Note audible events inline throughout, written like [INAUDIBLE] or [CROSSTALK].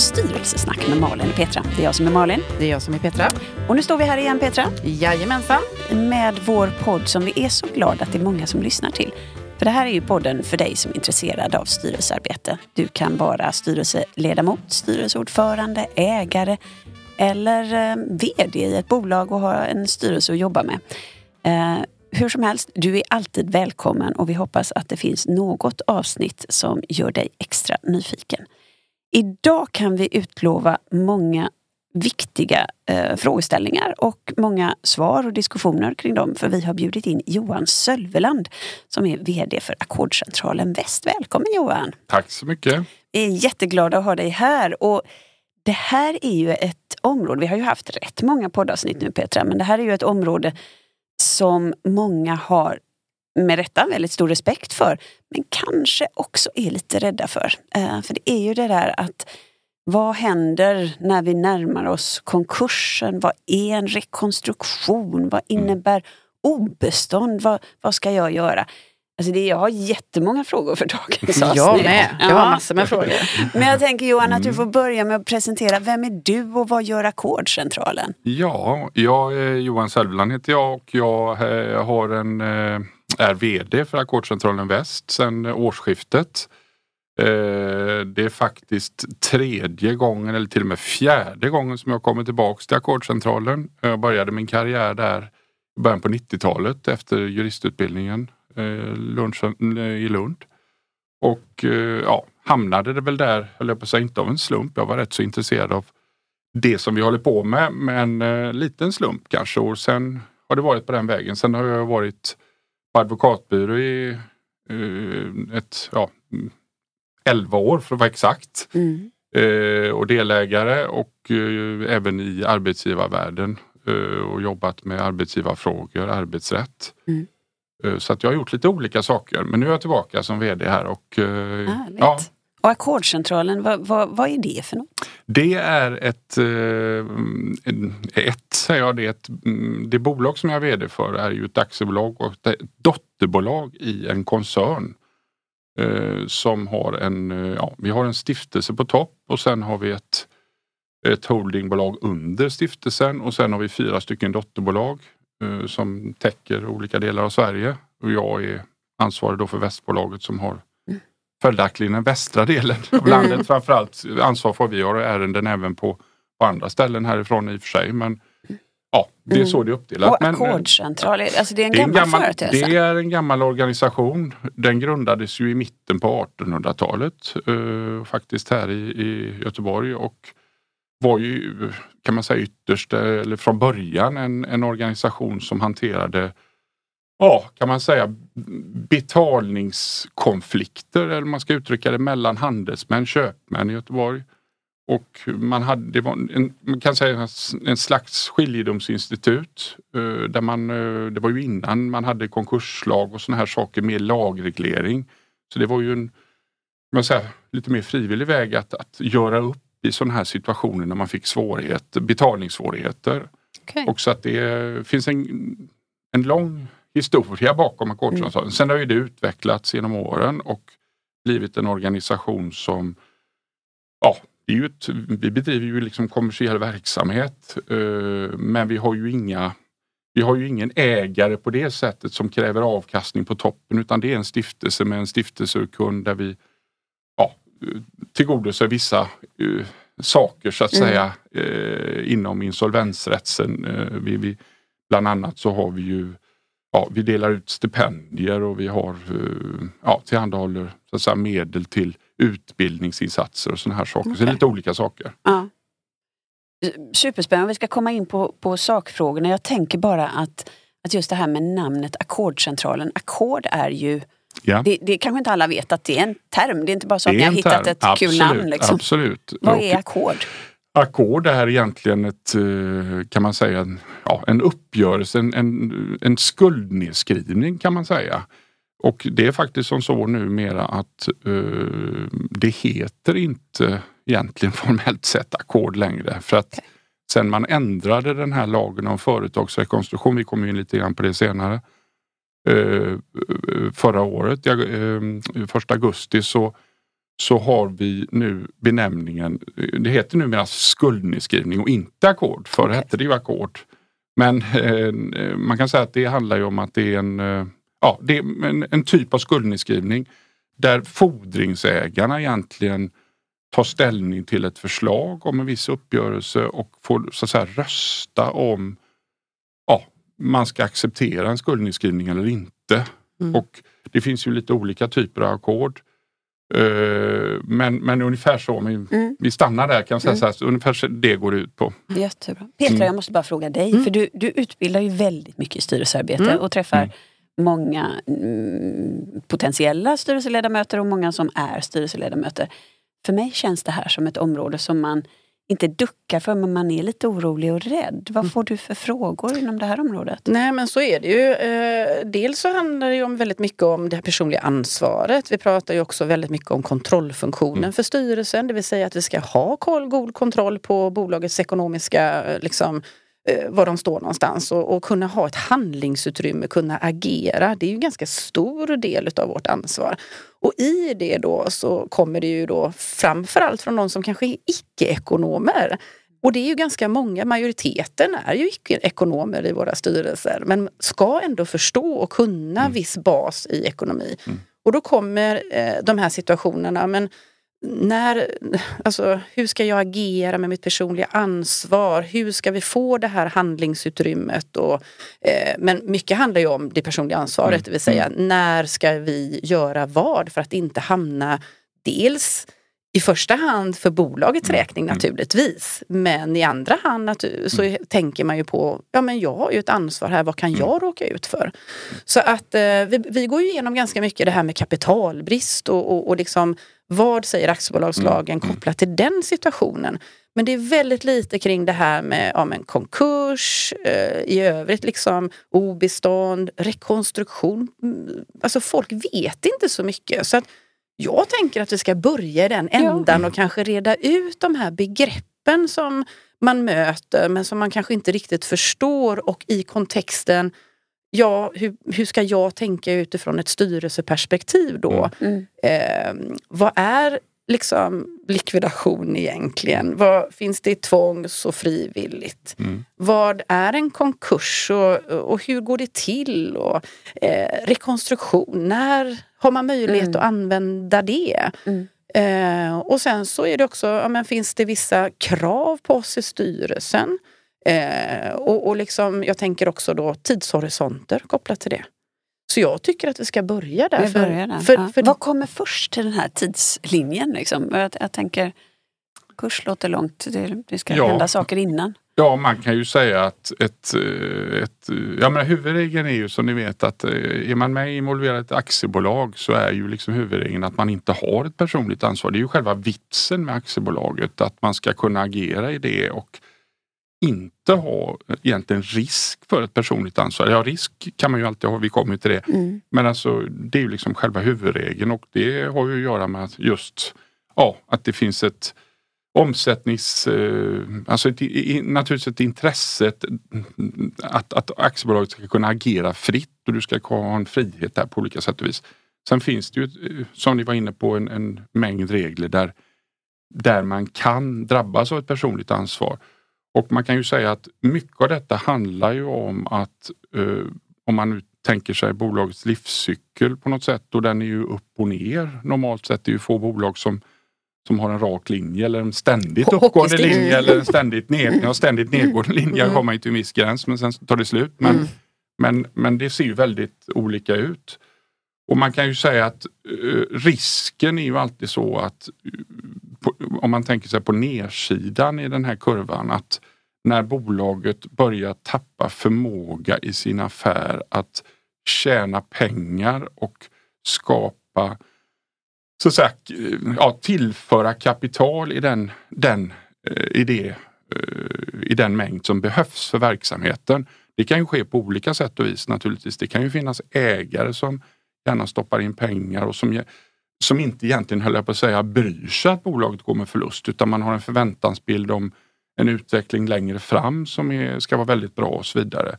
Styrelsesnack med Malin och Petra. Det är jag som är Malin. Det är jag som är Petra. Och nu står vi här igen Petra. Jajamensan. Med vår podd som vi är så glada att det är många som lyssnar till. För det här är ju podden för dig som är intresserad av styrelsearbete. Du kan vara styrelseledamot, styrelseordförande, ägare eller eh, VD i ett bolag och ha en styrelse att jobba med. Eh, hur som helst, du är alltid välkommen och vi hoppas att det finns något avsnitt som gör dig extra nyfiken. Idag kan vi utlova många viktiga eh, frågeställningar och många svar och diskussioner kring dem. För vi har bjudit in Johan Sölveland som är VD för Ackordcentralen Väst. Välkommen Johan! Tack så mycket! Vi är jätteglada att ha dig här. Och det här är ju ett område, vi har ju haft rätt många poddavsnitt nu Petra, men det här är ju ett område som många har med rätta väldigt stor respekt för, men kanske också är lite rädda för. Eh, för det är ju det där att vad händer när vi närmar oss konkursen? Vad är en rekonstruktion? Vad innebär obestånd? Vad, vad ska jag göra? Alltså det, jag har jättemånga frågor för dagens avsnitt. Jag med. Jag har massor med frågor. Men jag tänker Johan att du får börja med att presentera. Vem är du och vad gör Ackordcentralen? Ja, jag är Johan Sölveland heter jag och jag eh, har en, eh, är VD för Ackordcentralen Väst sedan årsskiftet. Eh, det är faktiskt tredje gången eller till och med fjärde gången som jag kommer tillbaks till Ackordcentralen. Jag började min karriär där i början på 90-talet efter juristutbildningen eh, eh, i Lund. Och ja, hamnade det väl där, höll jag på att säga, inte av en slump. Jag var rätt så intresserad av det som vi håller på med, men eh, liten slump kanske. Och sen har det varit på den vägen. Sen har jag varit advokatbyrå i ett, ja, 11 år för att vara exakt. Mm. Eh, och delägare och eh, även i arbetsgivarvärlden eh, och jobbat med arbetsgivarfrågor, arbetsrätt. Mm. Eh, så att jag har gjort lite olika saker men nu är jag tillbaka som VD här. Och, eh, ja och Ackordcentralen, vad, vad, vad, är det för något? Det är ett, eh, ett säger jag det, ett, det bolag som jag är VD för är ju ett aktiebolag och ett dotterbolag i en koncern. Eh, som har en, eh, ja, vi har en stiftelse på topp och sen har vi ett, ett holdingbolag under stiftelsen och sen har vi fyra stycken dotterbolag som täcker olika delar av Sverige. Och jag är ansvarig då för västbolaget som har följaktligen den västra delen av landet. Mm. Framförallt ansvar får vi har ärenden även på, på andra ställen härifrån i och för sig. Men ja, det är mm. så det är uppdelat. Och Ackordcentral, alltså det är en gammal, gammal företeelse? Det är en gammal organisation. Den grundades ju i mitten på 1800-talet. Uh, faktiskt här i, i Göteborg och var ju kan man säga ytterst eller från början en, en organisation som hanterade ja, kan man säga betalningskonflikter eller man ska uttrycka det mellan handelsmän, köpmän i Göteborg. Och man hade, det var en, man kan säga en slags skiljedomsinstitut. Eh, där man, eh, det var ju innan man hade konkurslag och såna här saker med lagreglering. Så det var ju en man säga, lite mer frivillig väg att, att göra upp i sådana här situationer när man fick svårigheter, betalningssvårigheter. Okay. Och så att det finns en, en lång historia bakom Ackordsansvaret. Mm. Sen har ju det utvecklats genom åren och blivit en organisation som ja, det är ju ett, vi bedriver ju liksom kommersiell verksamhet eh, men vi har ju inga vi har ju ingen ägare på det sättet som kräver avkastning på toppen utan det är en stiftelse med en stiftelsekund där vi tillgodoser vissa uh, saker så att mm. säga uh, inom insolvensrätten. Uh, vi, vi, bland annat så har vi ju Ja, vi delar ut stipendier och vi har ja, tillhandahåller så säga, medel till utbildningsinsatser och sådana här saker. Okay. Så det är lite olika saker. Ja. Superspännande. Vi ska komma in på, på sakfrågorna. Jag tänker bara att, att just det här med namnet Ackordcentralen. Ackord är ju Ja. Det, det kanske inte alla vet att det är en term. Det är inte bara så att ni har hittat ett absolut, kul namn. Liksom. Absolut. Vad är ackord? Ackord är egentligen ett, eh, kan man säga, en, ja, en uppgörelse, en, en, en skuldnedskrivning kan man säga. Och det är faktiskt som så numera att uh, det heter inte egentligen [LAUGHS] formellt sett ackord längre. För att okay. sen man ändrade den här lagen om företagsrekonstruktion, vi kommer in lite grann på det senare, Eh, förra året, eh, första augusti, så, så har vi nu benämningen, det heter numera skuldnedskrivning och inte ackord. Förr okay. hette det ju ackord. Men eh, man kan säga att det handlar ju om att det är en, eh, ja, det är en, en typ av skuldnedskrivning där fordringsägarna egentligen tar ställning till ett förslag om en viss uppgörelse och får så att säga rösta om ja, man ska acceptera en skuldnedskrivning eller inte. Mm. Och det finns ju lite olika typer av ackord. Uh, men, men ungefär så, vi, mm. vi stannar där kan jag säga mm. så här, ungefär det går ut på. Jättebra. Petra, mm. jag måste bara fråga dig, mm. för du, du utbildar ju väldigt mycket i styrelsearbete mm. och träffar mm. många potentiella styrelseledamöter och många som är styrelseledamöter. För mig känns det här som ett område som man inte duckar för men man är lite orolig och rädd. Vad mm. får du för frågor inom det här området? Nej men så är det ju. Eh, dels så handlar det om väldigt mycket om det personliga ansvaret. Vi pratar ju också väldigt mycket om kontrollfunktionen mm. för styrelsen. Det vill säga att vi ska ha god kontroll på bolagets ekonomiska liksom, Eh, var de står någonstans och, och, kunna ha ett handlingsutrymme, kunna agera. Det är ju en ganska stor del utav vårt ansvar. Och i det då så kommer det ju då framförallt från de som kanske är icke-ekonomer. Och det är ju ganska många, majoriteten är ju icke-ekonomer i våra styrelser men ska ändå förstå och kunna mm. viss bas i ekonomi. Mm. Och då kommer eh, de här situationerna, men när, alltså, hur ska jag agera med mitt personliga ansvar? Hur ska vi få det här handlingsutrymmet? Och, eh, men mycket handlar ju om det personliga ansvaret, mm. det vill säga mm. när ska vi göra vad för att inte hamna dels i första hand för bolagets mm. räkning mm. naturligtvis. Men i andra hand så mm. tänker man ju på, ja men jag har ju ett ansvar här, vad kan mm. jag råka ut för? Så att eh, vi, vi, går ju igenom ganska mycket det här med kapitalbrist och, och, och liksom vad säger aktiebolagslagen kopplat till den situationen? Men det är väldigt lite kring det här med ja, men konkurs, eh, i övrigt liksom obestånd, rekonstruktion. Alltså folk vet inte så mycket. Så att jag tänker att vi ska börja i den ändan ja. och kanske reda ut de här begreppen som man möter men som man kanske inte riktigt förstår och i kontexten ja, hur, hur ska jag tänka utifrån ett styrelseperspektiv då? Mm. Eh, vad är liksom likvidation egentligen? Vad, finns det tvångs och frivilligt? Mm. Vad är en konkurs och, och hur går det till? Och, eh, rekonstruktion, när har man möjlighet mm. att använda det? Mm. Eh, och sen så är det också, ja, men finns det vissa krav på oss i styrelsen? Eh, och, och liksom, jag tänker också då tidshorisonter kopplat till det. Så jag tycker att vi ska börja där. Vi börjar där. För, för, för, Vad kommer först till den här tidslinjen? Liksom? Jag, jag tänker, kurs låter långt, det, det ska ja. hända saker innan. Ja, man kan ju säga att ett, eh, ett, ja, men huvudregeln är ju som ni vet att eh, är man med involverad i ett aktiebolag så är ju liksom huvudregeln att man inte har ett personligt ansvar. Det är ju själva vitsen med aktiebolaget att man ska kunna agera i det och inte ha egentligen risk för ett personligt ansvar. Ja, risk kan man ju alltid ha, vi kommer till det. Mm. Men alltså det är ju liksom själva huvudregeln och det har ju att göra med att just ja, att det finns ett omsättnings... Eh, alltså ett, naturligtvis ett intresse att, att aktiebolaget ska kunna agera fritt och du ska ha en frihet där på olika sätt och vis. Sen finns det ju, som ni var inne på, en, en mängd regler där, där man kan drabbas av ett personligt ansvar. Och man kan ju säga att mycket av detta handlar ju om att eh, om man nu tänker sig bolagets livscykel på något sätt och den är ju upp och ner. Normalt sett är ju få bolag som, som har en rak linje eller en ständigt uppgående linje eller en ständigt, ned, ja, ständigt nedgående linje mm. man ju till en viss gräns men sen tar det slut. Men, mm. men, men det ser ju väldigt olika ut. Och man kan ju säga att uh, risken är ju alltid så att på, om man tänker sig på nedsidan i den här kurvan att när bolaget börjar tappa förmåga i sin affär att tjäna pengar och skapa så att säga, ja, tillföra kapital i den, den, eh, i, det, eh, i den mängd som behövs för verksamheten. Det kan ju ske på olika sätt och vis naturligtvis. Det kan ju finnas ägare som gärna stoppar in pengar och som som inte egentligen, höll jag på att säga, bryr sig att bolaget går med förlust utan man har en förväntansbild om en utveckling längre fram som är, ska vara väldigt bra och så vidare.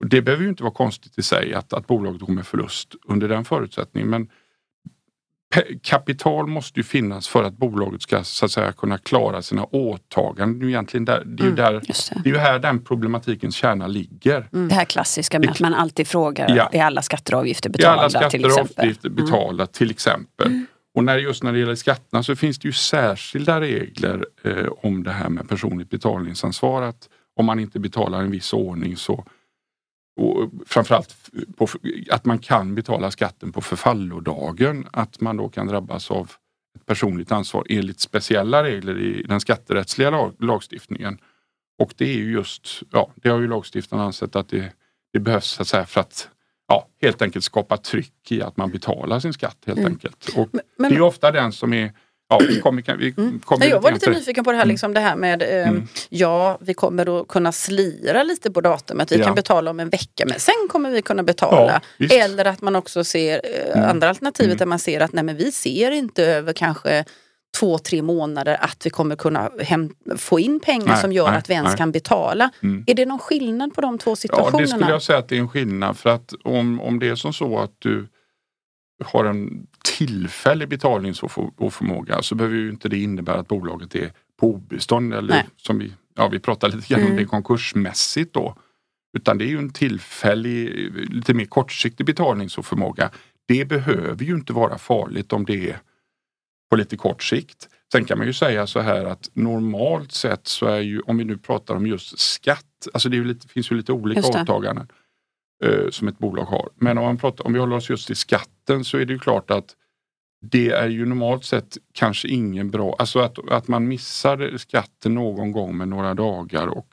Och det behöver ju inte vara konstigt i sig att, att bolaget går med förlust under den förutsättningen men kapital måste ju finnas för att bolaget ska så att säga kunna klara sina åtaganden. Det är egentligen där, det är ju, där, Mm, det. det är ju här den problematikens kärna ligger. Det här klassiska med att man alltid frågar, Ja. är alla skatter och avgifter I betalda alla skatter till och exempel? Mm. avgifter betalda till exempel. Och när, just när det gäller skatterna så finns det ju särskilda regler eh, om det här med personligt betalningsansvar. Att om man inte betalar en viss ordning så och framförallt på, att man kan betala skatten på förfallodagen. Att man då kan drabbas av ett personligt ansvar enligt speciella regler i den skatterättsliga lag, lagstiftningen. Och det är ju just, ja, det har ju lagstiftaren ansett att det, det behövs så att säga för att ja, helt enkelt skapa tryck i att man betalar sin skatt helt enkelt. Och Mm. men- det är ju ofta den som är, ja vi kommer, vi kommer Nej, jag var lite nyfiken på det här, liksom, det här med eh, Mm. ja, vi kommer att kunna slira lite på datumet. Vi Ja. kan betala om en vecka men sen kommer vi kunna betala. Ja. Mm. Eller att man också ser eh, andra alternativet där man ser att nej, men vi ser inte över kanske två, tre månader att vi kommer kunna hem, få in pengar Nej, som gör nej, att vi ens nej. kan betala. Mm. Är det någon skillnad på de två Ja, situationerna? det skulle jag säga att det är en skillnad för att om, om det är som så att du har en tillfällig betalningsoförmåga så behöver ju inte det innebära att bolaget är på obestånd eller Nej. som vi, ja, vi pratade lite grann om Mm. det konkursmässigt då. Utan det är ju en tillfällig, lite mer kortsiktig betalningsoförmåga. Det behöver ju inte vara farligt om det är på lite kort sikt. Sen kan man ju säga så här att normalt sett så är ju, om vi nu pratar om just skatt, alltså det ju lite, finns ju lite olika åtaganden eh, som ett bolag har. Men om, man pratar, om vi håller oss just till skatten så är det ju klart att det är ju normalt sett kanske ingen bra, alltså att, att man missar skatten någon gång med några dagar och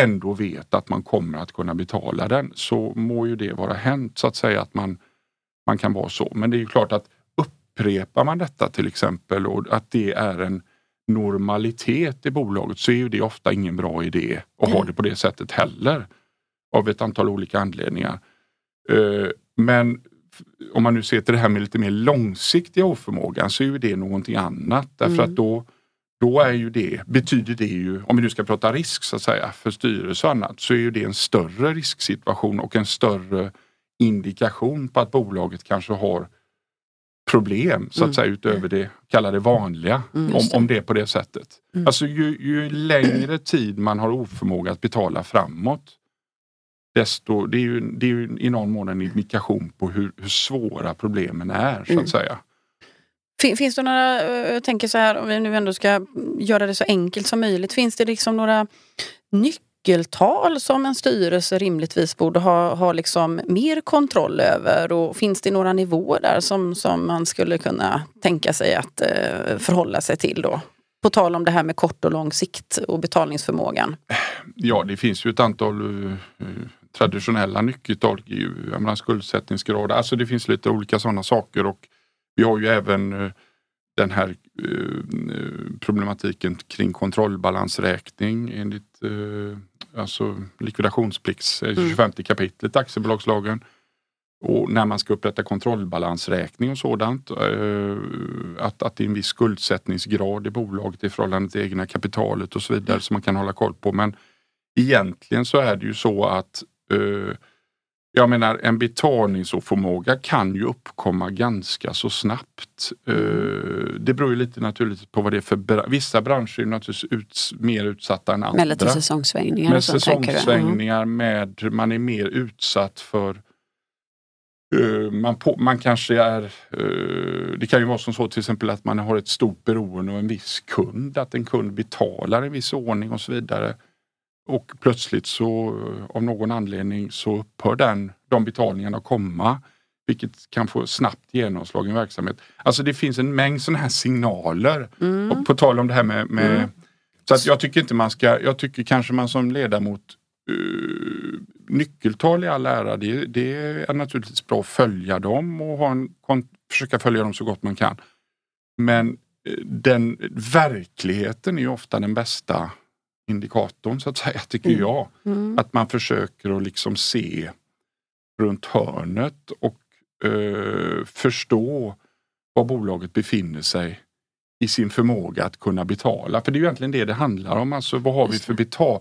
ändå vet att man kommer att kunna betala den så må ju det vara hänt så att säga att man, man kan vara så. Men det är ju klart att upprepar man detta till exempel och att det är en normalitet i bolaget så är ju det ofta ingen bra idé att ha det på det sättet heller. Av ett antal olika anledningar. Eh, Men om man nu ser till det här med lite mer långsiktiga oförmågan så är ju det någonting annat. Därför att då, då är ju det, betyder det ju, om vi nu ska prata risk så att säga för styrelse och annat, så är ju det en större risksituation och en större indikation på att bolaget kanske har problem så att säga utöver det, kalla det vanliga, om, om det är på det sättet. Alltså ju, ju längre tid man har oförmåga att betala framåt desto, det är ju, det är ju i någon mån en indikation på hur, hur svåra problemen är så att säga. Fin- Finns det några, eh, jag tänker så här om vi nu ändå ska göra det så enkelt som möjligt. Finns det liksom några nyckeltal som en styrelse rimligtvis borde ha, ha liksom mer kontroll över? Och finns det några nivåer där som, som man skulle kunna tänka sig att eh, förhålla sig till då? På tal om det här med kort och lång sikt och betalningsförmågan. Ja, det finns ju ett antal eh, traditionella nyckeltal, i, jag menar, skuldsättningsgrad, alltså det finns lite olika sådana saker och vi har ju även eh, den här eh, problematiken kring kontrollbalansräkning enligt eh, alltså likvidationsplikts, eh, 25 kapitlet aktiebolagslagen. Och när man ska upprätta kontrollbalansräkning och sådant, att, att det är en viss skuldsättningsgrad i bolaget i förhållande till egna kapitalet och så vidare som man kan hålla koll på. Men egentligen så är det ju så att eh, jag menar en betalningsoförmåga kan ju uppkomma ganska så snabbt. Eh, det beror ju lite naturligtvis på vad det är för bra- Vissa branscher är naturligtvis ut, mer utsatta än andra. Med lite säsongsvängningar Med så, du? Mm. med, man är mer utsatt för eh, man, på, man kanske är, eh, det kan ju vara som så till exempel att man har ett stort beroende av en viss kund, att en kund betalar en viss ordning och så vidare. Och plötsligt så eh, av någon anledning så upphör den, de betalningarna komma. Vilket kan få snabbt genomslag i en verksamhet. Alltså det finns en mängd sådana här signaler. Mm. Och på tal om det här med, med så att jag tycker inte man ska, jag tycker kanske man som ledamot uh, nyckeltal i all ära, det, det är naturligtvis bra att följa dem och ha en, försöka följa dem så gott man kan. Men eh, den verkligheten är ju ofta den bästa indikatorn så att säga, tycker jag. Mm. Att man försöker att liksom se runt hörnet och eh, förstå var bolaget befinner sig i sin förmåga att kunna betala. För det är ju egentligen det det handlar om. Alltså vad har vi för betal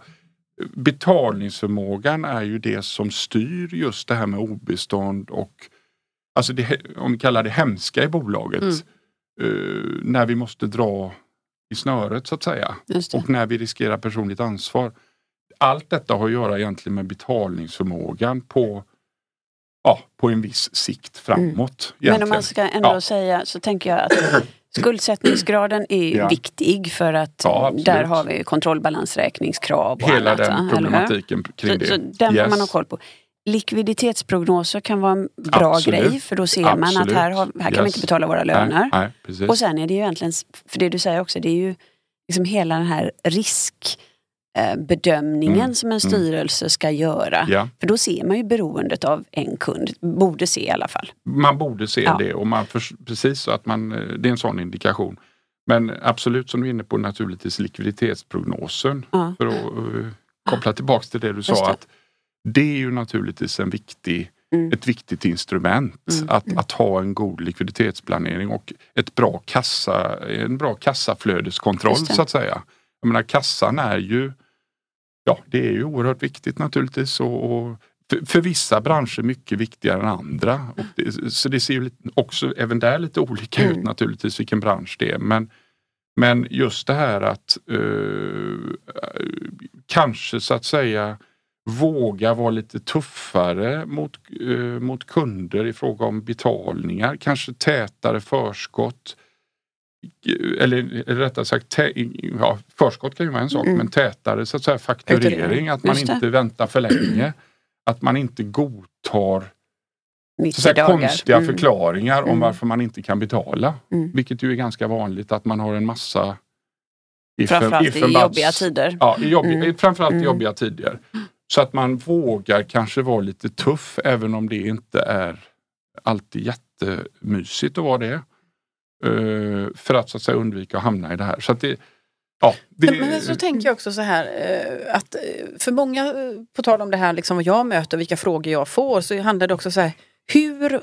betalningsförmågan är ju det som styr just det här med obestånd och alltså det, om vi kallar det hemska i bolaget. Mm. eh, när vi måste dra i snöret så att säga. Och när vi riskerar personligt ansvar. Allt detta har att göra egentligen med betalningsförmågan på, ja, på en viss sikt framåt. Men om man ska ändå Ja. säga så tänker jag att [CLEARS THROAT] skuldsättningsgraden är Ja. viktig för att Ja, där har vi kontrollbalansräkningskrav och Hela annat. den problematiken kring det. så den får Yes. man ha koll på. Likviditetsprognoser kan vara en bra Absolut. grej för då ser man att Absolut. här, har, här kan vi Yes. inte betala våra löner. Nej, nej. Och sen är det ju egentligen, för det du säger också, det är ju liksom hela den här riskbedömningen Mm, som en styrelse ska göra. ja. För då ser man ju beroendet av en kund, borde se i alla fall. Man borde se Ja. det och man förs- precis så att man, eh, det är en sån indikation. Men absolut som du är inne på naturligtvis likviditetsprognosen. Ja. För att eh, koppla tillbaks till det du Just sa. det. att Det är ju naturligtvis en viktig, Mm. ett viktigt instrument Mm. Att, att ha en god likviditetsplanering och ett bra kassa, en bra kassaflödeskontroll så att säga. Jag menar kassan är ju, ja det är ju oerhört viktigt naturligtvis och, och för, för vissa branscher mycket viktigare än andra. Det, så det ser ju också även där lite olika Mm. ut naturligtvis vilken bransch det är. Men, men just det här att eh, kanske så att säga våga vara lite tuffare mot, eh, mot kunder i fråga om betalningar. Kanske tätare förskott. Eller rättare sagt, tä, ja, förskott kan ju vara en sak, Mm. men tätare så att säga fakturering. Att man inte väntar för länge. Att man inte godtar så säga, konstiga Mm. förklaringar om Mm. varför man inte kan betala. Mm. Vilket ju är ganska vanligt att man har en massa Framförallt i jobbiga tider. Ja, i jobbiga, Mm. framförallt Mm. i jobbiga tider. Så att man vågar kanske vara lite tuff även om det inte är alltid jättemysigt att vara det. Eh, för att så att säga undvika att hamna i det här. Så att det, ja, det, Men, så tänker jag också så här eh, att eh, för många, på tal om det här liksom vad jag möter och vilka frågor jag får, så handlar det också så här, hur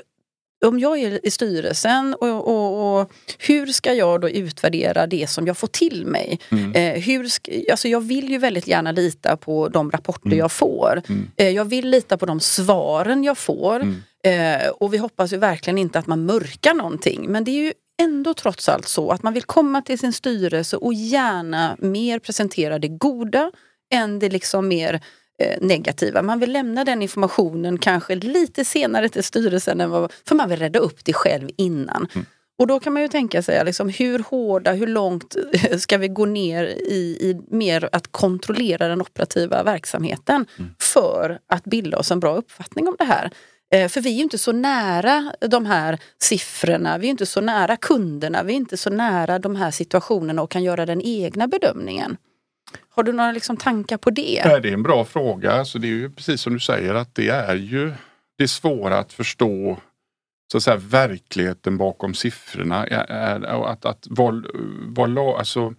om jag är i styrelsen och, och, och hur ska jag då utvärdera det som jag får till mig? Mm. Eh, hur alltså jag vill ju väldigt gärna lita på de rapporter Mm. jag får. Mm. Eh, jag vill lita på de svaren jag får. Mm. Eh, och vi hoppas ju verkligen inte att man mörkar någonting. Men det är ju ändå trots allt så att man vill komma till sin styrelse och gärna mer presentera det goda än det liksom mer eh, negativa. Man vill lämna den informationen kanske lite senare till styrelsen än vad, för man vill rädda upp det själv innan. Mm. Och då kan man ju tänka sig liksom, hur hårda, hur långt [LAUGHS] ska vi gå ner i, i mer att kontrollera den operativa verksamheten Mm. för att bilda oss en bra uppfattning om det här. Eh, För vi är ju inte så nära de här siffrorna, vi är inte så nära kunderna, vi är inte så nära de här situationerna och kan göra den egna bedömningen. Har du några liksom tankar på det? Nej, det är en bra fråga. Så det är ju precis som du säger att det är ju det svåra att förstå så att säga, verkligheten bakom siffrorna. Är, är, och att, att var, var, alltså,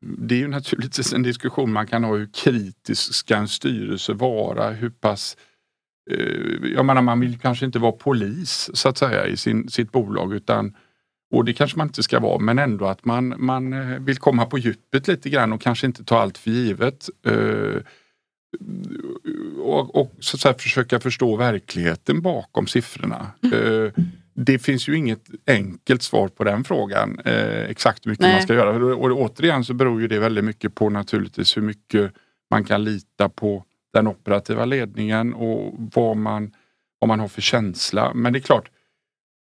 det är ju naturligtvis en diskussion man kan ha. Hur kritisk ska en styrelse vara? Hur pass eh, jag menar, man vill kanske inte vara polis så att säga i sin, sitt bolag utan och det kanske man inte ska vara men ändå att man, man eh, vill komma på djupet lite grann och kanske inte ta allt för givet. Eh, och, och så att säga, försöka förstå verkligheten bakom siffrorna. Eh, det finns ju inget enkelt svar på den frågan. Eh, exakt hur mycket Nej. man ska göra. Och, återigen så beror ju det väldigt mycket på naturligtvis hur mycket man kan lita på den operativa ledningen och vad man, vad man har för känsla. Men det är klart,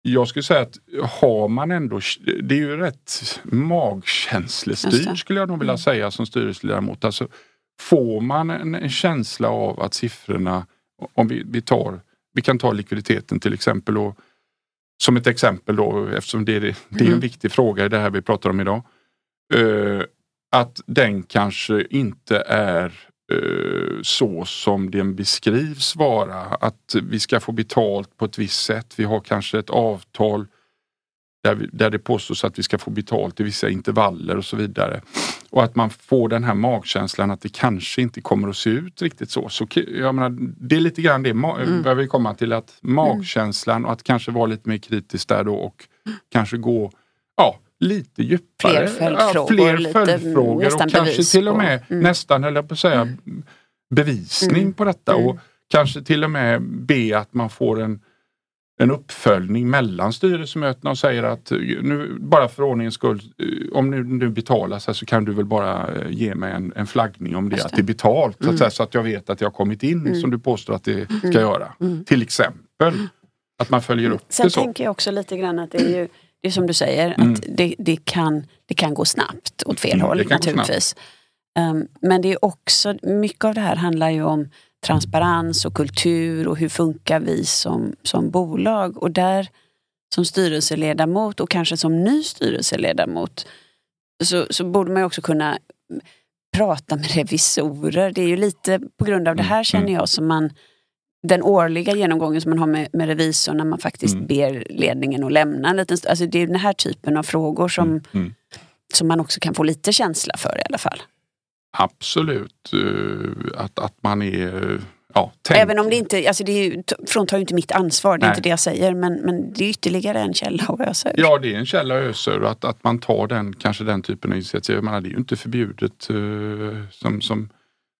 jag skulle säga att har man ändå, det är ju rätt magkänslestyrt skulle jag nog vilja säga som styrelseledamot. Alltså, får man en, en känsla av att siffrorna, om vi, vi tar, vi kan ta likviditeten till exempel och som ett exempel då eftersom det är, det är en Mm. viktig fråga i det här vi pratar om idag. Eh, att den kanske inte är eh, så som den beskrivs vara. Att vi ska få betalt på ett visst sätt. Vi har kanske ett avtal där, vi, där det påstås att vi ska få betalt i vissa intervaller och så vidare. Och att man får den här magkänslan att det kanske inte kommer att se ut riktigt så. så jag menar, det är lite grann det Mm. jag vill komma till. att Magkänslan och att kanske vara lite mer kritisk där då och kanske gå ja, lite djupare. Fler följdfrågor, Ja, fler följdfrågor och kanske till och med Mm. nästan, jag på att säga, bevisning Mm. på detta. Mm. Och kanske till och med be att man får en en uppföljning mellan styrelsemötena och säger att nu, bara för ordningens skull, om nu, nu betalas så kan du väl bara ge mig en, en flaggning om det, det. att det är betalt. Mm. Så, att, mm. så att jag vet att jag har kommit in mm. som du påstår att det ska mm. göra. Mm. Till exempel. Att man följer upp Sen det så. tänker jag också lite grann att det är ju det är som du säger, mm. att det, det, kan, det kan gå snabbt åt fel mm, håll naturligtvis. Um, men det är också, mycket av det här handlar ju om transparens och kultur och hur funkar vi som, som bolag. Och där som styrelseledamot och kanske som ny styrelseledamot så, så borde man också kunna prata med revisorer. Det är ju lite på grund av det här mm, känner jag som man den årliga genomgången som man har med, med revisorn när man faktiskt mm. ber ledningen att lämna en liten alltså Det är den här typen av frågor som, mm. Mm. som man också kan få lite känsla för i alla fall. Absolut, uh, att, att man är Ja, Även om det inte, alltså det är, fråntar ju inte mitt ansvar, det är Nej. inte det jag säger. Men, men det är ytterligare en källa att ösa ur. Ja, det är en källa att ösa ur. Att, att man tar den, kanske den typen av initiativ. Jag menar, det är ju inte förbjudet uh, som, som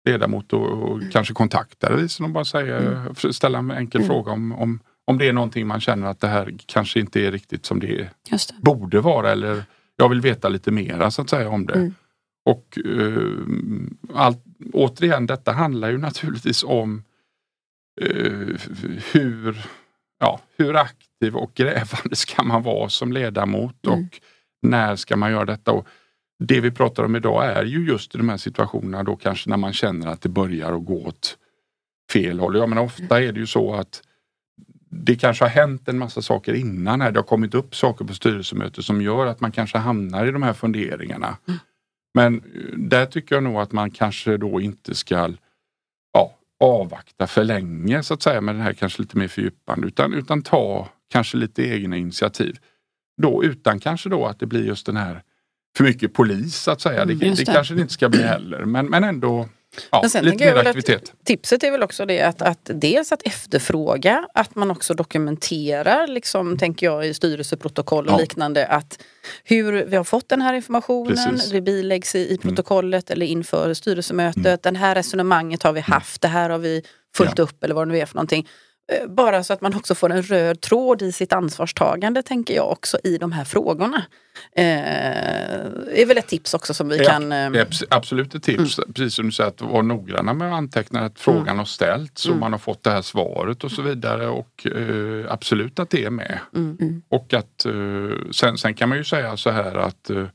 ledamot och, och kanske kontakta revisorn och bara säga, mm. ställa en enkel mm. fråga om, om, om det är någonting man känner att det här kanske inte är riktigt som det, det. borde vara eller jag vill veta lite mera så att säga om det. Och uh, allt, återigen, detta handlar ju naturligtvis om uh, hur, ja, hur aktiv och grävande ska man vara som ledamot mm. och när ska man göra detta? Och det vi pratar om idag är ju just i de här situationerna då kanske när man känner att det börjar att gå åt fel håll. Jag menar, ofta är det ju så att det kanske har hänt en massa saker innan här. Det har kommit upp saker på styrelsemötet som gör att man kanske hamnar i de här funderingarna. Mm. Men eh, där tycker jag nog att man kanske då inte ska ja, avvakta för länge så att säga med det här kanske lite mer fördjupande utan, utan ta kanske lite egna initiativ. Då utan kanske då att det blir just den här för mycket polis så att säga. Mm, det, det, kanske det inte ska bli heller men, men ändå Ja, sen lite mer aktivitet. tipset är väl också det att, att dels att efterfråga, att man också dokumenterar, liksom, tänker jag i styrelseprotokoll och ja. liknande, att hur vi har fått den här informationen, Precis. det biläggs i, i mm. protokollet mm. eller inför styrelsemötet. Mm. Den här resonemanget har vi mm. haft, det här har vi följt ja. upp eller vad det nu är för någonting. Eh, bara så att man också får en röd tråd i sitt ansvarstagande tänker jag också i de här frågorna. Eh, är väl ett tips också som vi ja, kan... Eh... absolut ett tips. Mm. Precis som du säger att vara noggranna med att anteckna att frågan mm. har ställts så mm. man har fått det här svaret och så vidare. Och eh, absolut att det är med. Mm. mm. Och att eh, sen, sen, kan man ju säga så här att eh,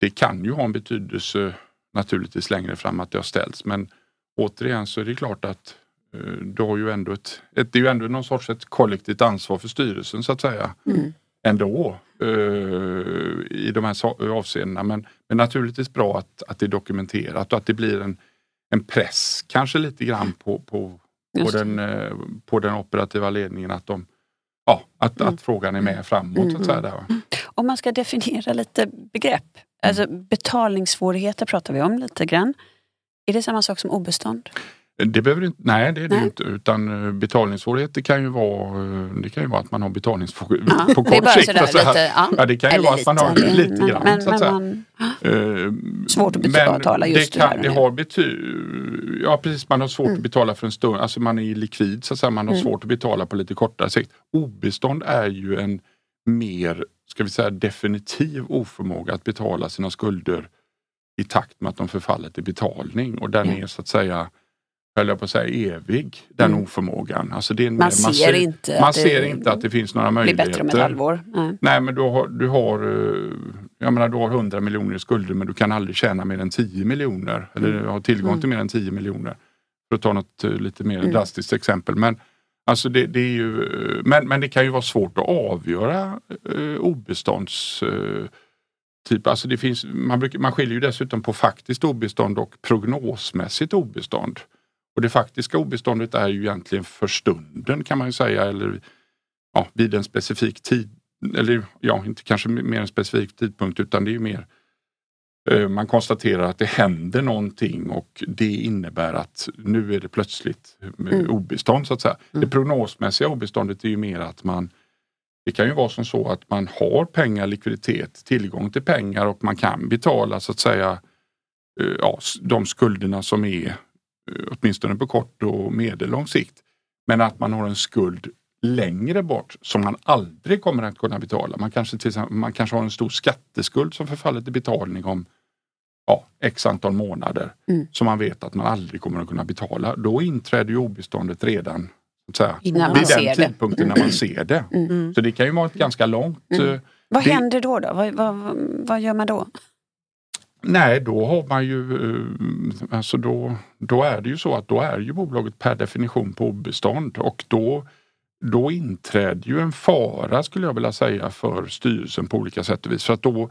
det kan ju ha en betydelse naturligtvis längre fram att det har ställts men återigen så är det klart att du har ju ändå ett, ett, det är ju ändå någon sorts ett kollektivt ansvar för styrelsen så att säga. Mm. Ändå uh, i de här avseendena. Men, men naturligtvis bra att, att det är dokumenterat och att det blir en, en press kanske lite grann på, på, på, den, uh, på den operativa ledningen att de Ja, att, mm. att frågan är med framåt. Mm. Så där, mm. Om man ska definiera lite begrepp. Alltså betalningssvårigheter pratar vi om lite grann. Är det samma sak som obestånd? Det behöver inte, nej det är det nej. inte utan eh, betalningssvårigheter kan ju vara eh, Det kan ju vara att man har betalningssvårigheter ja, på kort sikt. Så lite, ja. ja. det kan ju vara att man har lite, lite grann. Men, så att men man, svårt att betala just det, kan, det, har bety Ja precis, man har svårt mm. att betala för en stund. Alltså man är likvid så att säga. Man har mm. svårt att betala på lite kortare sikt. Obestånd är ju en mer, ska vi säga definitiv oförmåga att betala sina skulder i takt med att de förfaller till betalning och den är så att säga höll jag på att säga, evig, den mm. oförmågan. Alltså det är, man, ser, ser inte, man att, ser det inte att det finns några möjligheter. blir bättre om ett halvår. Nej, Nej men du har, du har, eh, jag menar, du har 100 miljoner i skulder men du kan aldrig tjäna mer än 10 miljoner. Eller mm. ha tillgång mm. till mer än 10 miljoner. För att ta något eh, lite mer mm. drastiskt exempel. Men, alltså det, det, är ju, eh, men, men det kan ju vara svårt att avgöra eh, obestånds eh, Typ, alltså det finns, man, brukar, man skiljer ju dessutom på faktiskt obestånd och prognosmässigt obestånd. Och det faktiska obeståndet är ju egentligen för stunden kan man ju säga eller ja, vid en specifik tid. Eller ja, inte kanske mer en specifik tidpunkt utan det är ju mer eh, man konstaterar att det händer någonting och det innebär att nu är det plötsligt eh, mm. obestånd så att säga. Mm. Det prognosmässiga obeståndet är ju mer att man det kan ju vara som så att man har pengar, likviditet, tillgång till pengar och man kan betala så att säga eh, ja, de skulderna som är åtminstone på kort och medellång sikt. Men att man har en skuld längre bort som man aldrig kommer att kunna betala. Man kanske, till exempel, man kanske har en stor skatteskuld som förfaller till betalning om ja, x antal månader Mm. som man vet att man aldrig kommer att kunna betala. Då inträder ju obeståndet redan säga, vid den det. tidpunkten när man ser det. Mm. Så det kan ju vara ett ganska långt Mm. eh, Vad Det- händer då? då? Vad, vad, vad gör man då? Nej, då har man ju, eh, alltså då, då är det ju så att då är ju bolaget per definition på obestånd och då, då inträder ju en fara skulle jag vilja säga för styrelsen på olika sätt och vis. För att då,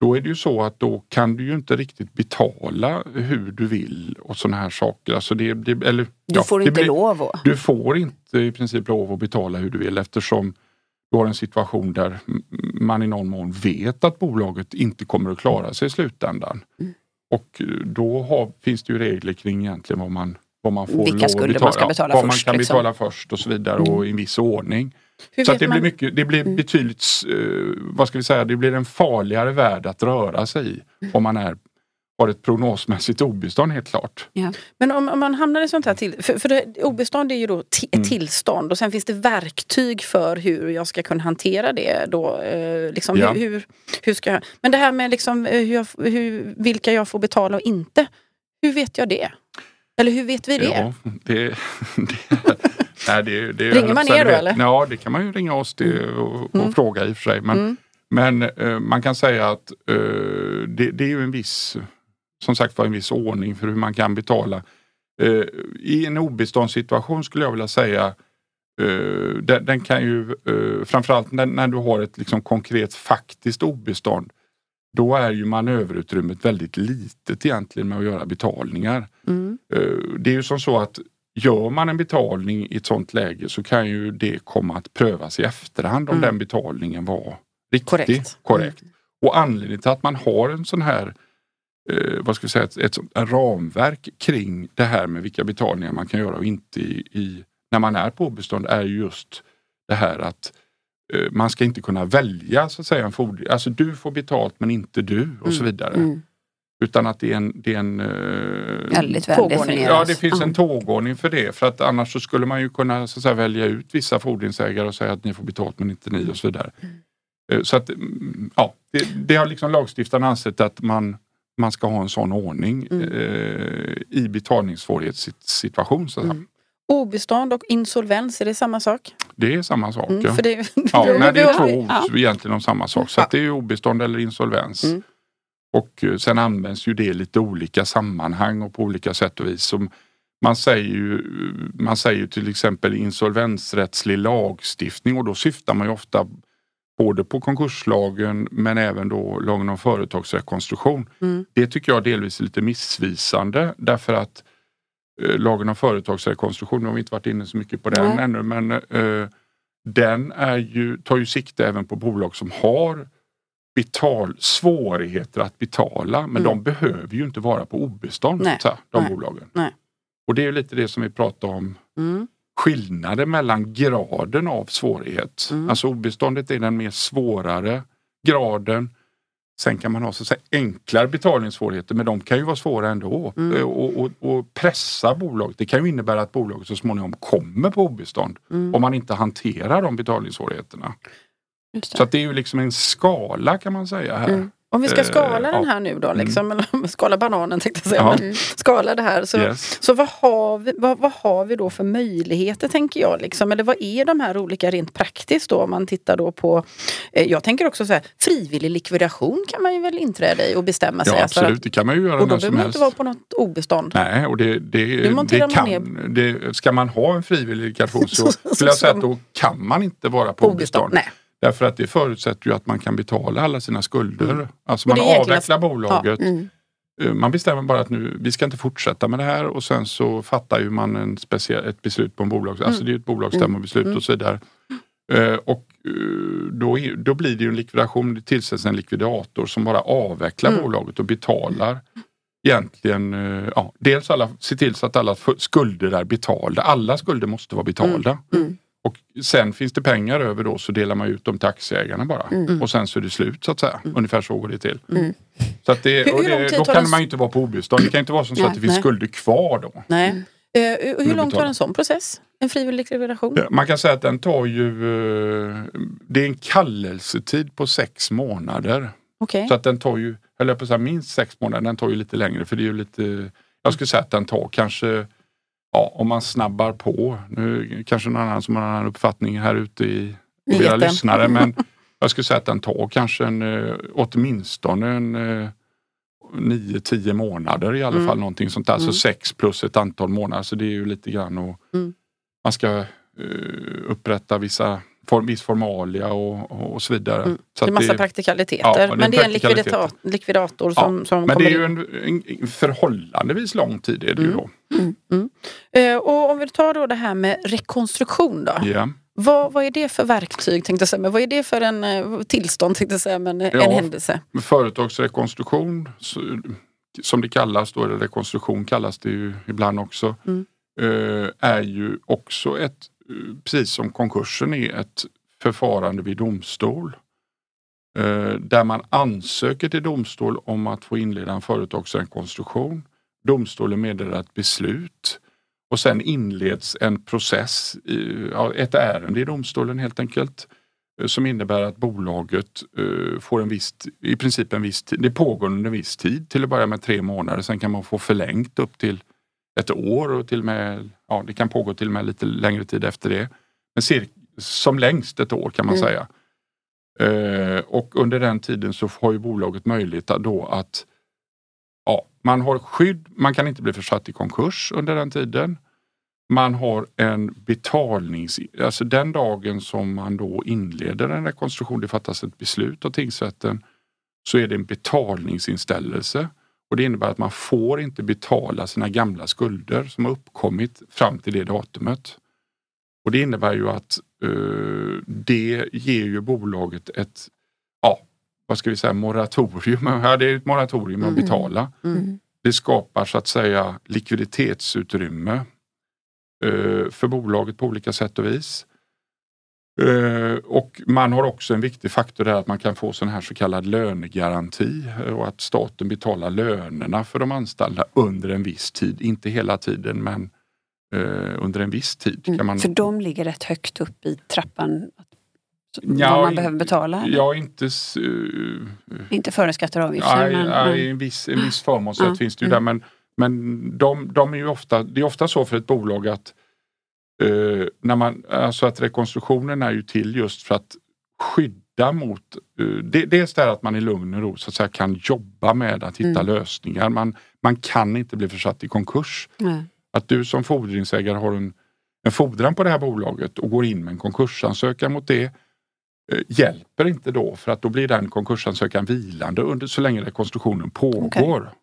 då är det ju så att då kan du ju inte riktigt betala hur du vill och sådana här saker. Alltså det, det, eller, Du ja, får det inte blir- lov att. Du får inte i princip lov att betala hur du vill eftersom du har en situation där man i någon mån vet att bolaget inte kommer att klara sig i slutändan. Mm. Och eh, då har, finns det ju regler kring egentligen vad man, vad man får Vilka skulder man betala. ska betala vad först, man kan liksom. betala först och så vidare och i en viss ordning. Hur Så det man- blir, mycket, det blir Mm. betydligt, eh, vad ska vi säga, det blir en farligare värld att röra sig i Mm. om man är, har ett prognosmässigt obestånd helt klart. Men om, om man hamnar i sånt här till, för, för det, obestånd är ju då ett Mm. tillstånd och sen finns det verktyg för hur jag ska kunna hantera det då. Eh, liksom, Ja. hur, hur, hur ska jag, men det här med liksom, eh, hur jag, hur, vilka jag får betala och inte. Hur vet jag det? Eller hur vet vi det? Ja, det, [LAUGHS] det, nej, det, det Ringer man er då, eller? Ja, det kan man ju ringa oss till och, och Mm. fråga i och för sig. Men, Mm. men eh, man kan säga att eh, det, det är ju en viss, som sagt var en viss ordning för hur man kan betala. Eh, I en obeståndssituation skulle jag vilja säga eh, den, den kan ju eh, framförallt när, när du har ett liksom konkret faktiskt obestånd då är ju manöverutrymmet väldigt litet egentligen med att göra betalningar. Mm. Eh, Det är ju som så att gör man en betalning i ett sånt läge så kan ju det komma att prövas i efterhand om Mm. den betalningen var riktig. Korrekt. korrekt. Och anledningen till att man har en sån här eh, vad ska vi säga, ett, ett här ramverk kring det här med vilka betalningar man kan göra och inte i, i när man är på obestånd är ju just det här att eh, man ska inte kunna välja så att säga en fordring. Alltså du får betalt men inte du och så vidare. Mm. Utan att det är en, det är en eh, Väldigt väl Tågordning. Ja, det finns en tågordning för det. För att annars så skulle man ju kunna så säga, välja ut vissa fordringsägare och säga att ni får betalt men inte ni och så vidare. Eh, Så att, mm, ja, det, det har liksom lagstiftaren ansett att man, man ska ha en sån ordning Mm. eh, i betalningssvårighetssituation. Så. Mm. Obestånd och insolvens, är det samma sak? Det är samma sak. Mm, ja. för det, [LAUGHS] Ja, nej, det är två ord ja. egentligen om samma sak. Så att det är obestånd eller insolvens. Mm. Och eh, sen används ju det i lite olika sammanhang och på olika sätt och vis. Som man, säger ju, man säger till exempel insolvensrättslig lagstiftning och då syftar man ju ofta både på konkurslagen men även då lagen om företagsrekonstruktion. Mm. Det tycker jag delvis är lite missvisande därför att eh, lagen om företagsrekonstruktion, nu har vi inte varit inne så mycket på den Nej. ännu, men eh, den är ju, tar ju sikte även på bolag som har betal, svårigheter att betala men Mm. de behöver ju inte vara på obestånd, Nej. så här, de Nej. bolagen. Nej. Och det är lite det som vi pratar om Mm. Skillnaden mellan graden av svårighet. Mm. Alltså obeståndet är den mer svårare graden. Sen kan man ha så att säga, enklare betalningssvårigheter men de kan ju vara svåra ändå. Mm. Eh, Och, och, och pressa bolaget. Det kan ju innebära att bolaget så småningom kommer på obestånd Mm. om man inte hanterar de betalningssvårigheterna. Så att det är ju liksom en skala kan man säga här. Mm. Om vi ska Eh, skala ja. den här nu då, liksom, eller [LAUGHS] skala bananen tänkte jag säga. Men skala det här. Så, Yes. så vad, har vi, vad, vad har vi då för möjligheter tänker jag? Liksom? Eller vad är de här olika rent praktiskt då om man tittar då på eh, Jag tänker också så här, frivillig likvidation kan man ju väl inträda i och bestämma sig. Ja Alltså absolut, det kan man ju göra och då behöver man inte vara på något obestånd. Nej, och det, det, det, man kan, det, ska man ha en frivillig likvidation så [LAUGHS] Så- skulle jag säga så- att då kan man inte vara på På obestånd. obestånd. Nej. Därför att det förutsätter ju att man kan betala alla sina skulder. Mm. Alltså man avvecklar bolaget. Mm. Eh, Man bestämmer bara att nu, vi ska inte fortsätta med det här och sen så fattar ju man en speciell, ett beslut på en bolag. Alltså det är ett bolagsstämmobeslut Mm. och så vidare. Eh, Och eh, då, då blir det ju en likvidation, det tillsätts en likvidator som bara avvecklar Mm. bolaget och betalar egentligen, eh, ja, dels alla, se till så att alla skulder är betalda. Alla skulder måste vara betalda. Mm. Och sen finns det pengar över då så delar man ut dem till aktieägarna bara. Mm. Och sen så är det slut så att säga. Ungefär så går det till. Mm. Så att det, Hur- det, då kan man ju inte vara på obestånd. Det kan inte vara som så att det finns Nej. skulder kvar då. Nej. Eh, hur långt tar en sån process? en frivillig likvidation? Man kan säga att den tar ju, eh, det är en kallelsetid på sex månader. Okay. Så att den tar ju, eller på så här, minst sex månader, den tar ju lite längre för det är ju lite, jag skulle säga att den tar kanske, ja om man snabbar på, nu kanske någon annan som har en annan uppfattning här ute i era lyssnare men [LAUGHS] jag skulle säga att den tar kanske en, eh, åtminstone en 9-10 eh, månader i alla mm. fall. Någonting sånt där. Mm. Så sex plus ett antal månader. Så det är ju lite grann och mm. man ska uh, upprätta vissa form, viss formalia och, och så vidare. Mm. Så det är massa det, praktikaliteter. Ja, men det är en likvidator, likvidator som, ja, som Men det är ju en, en, förhållandevis lång tid är det ju då. Mm. Mm. Uh, och om vi tar då det här med rekonstruktion då. Yeah. Vad, vad är det för verktyg, tänkte jag säga, men vad är det för en eh, tillstånd, tänkte jag säga, men eh, ja, en händelse? Företagsrekonstruktion, som det kallas då, eller rekonstruktion kallas det ju ibland också, mm. Är ju också ett, precis som konkursen är, ett förfarande vid domstol. Eh, där man ansöker till domstol om att få inleda en företagsrekonstruktion. Domstolen meddelar ett beslut och sen inleds en process, eh, ett ärende i domstolen helt enkelt eh, som innebär att bolaget får en viss, i princip en viss tid, det pågår under en viss tid, till att börja med tre månader, sen kan man få förlängt upp till ett år och till och med, ja det kan pågå till och med lite längre tid efter det. Men cir, som längst ett år kan man mm. säga. Eh, och under den tiden så har ju bolaget möjlighet då att ja, man har skydd, man kan inte bli försatt i konkurs under den tiden. Man har en betalnings... Alltså den dagen som man då inleder en rekonstruktion, det fattas ett beslut av tingsrätten, så är det en betalningsinställelse. Och det innebär att man får inte betala sina gamla skulder som har uppkommit fram till det datumet. Och det innebär ju att uh, det ger ju bolaget ett, ja, vad ska vi säga, moratorium. [LAUGHS] Ja, det är ett moratorium att mm. betala. Mm. Det skapar så att säga likviditetsutrymme Eh, för bolaget på olika sätt och vis. Eh, och man har också en viktig faktor där att man kan få sån här så kallad lönegaranti eh, och att staten betalar lönerna för de anställda under en viss tid. Inte hela tiden men under en viss tid. Kan man... För de ligger rätt högt upp i trappan? Ja, vad man behöver betala? Ja, inte... Uh, inte före skatter och avgifter? Nej, men, nej, en viss, en viss förmånsrätt mm. finns det ju mm. där men men de, de är ju ofta, det är ofta så för ett bolag att eh, när man, alltså att rekonstruktionen är ju till just för att skydda mot, eh, det, dels det att man i lugn och ro så att säga, kan jobba med att hitta mm. lösningar. Man, man kan inte bli försatt i konkurs. Mm. Att du som fordringsägare har en, en fordran på det här bolaget och går in med en konkursansökan mot det eh, hjälper inte då för att då blir den konkursansökan vilande under, så länge rekonstruktionen pågår. Okay.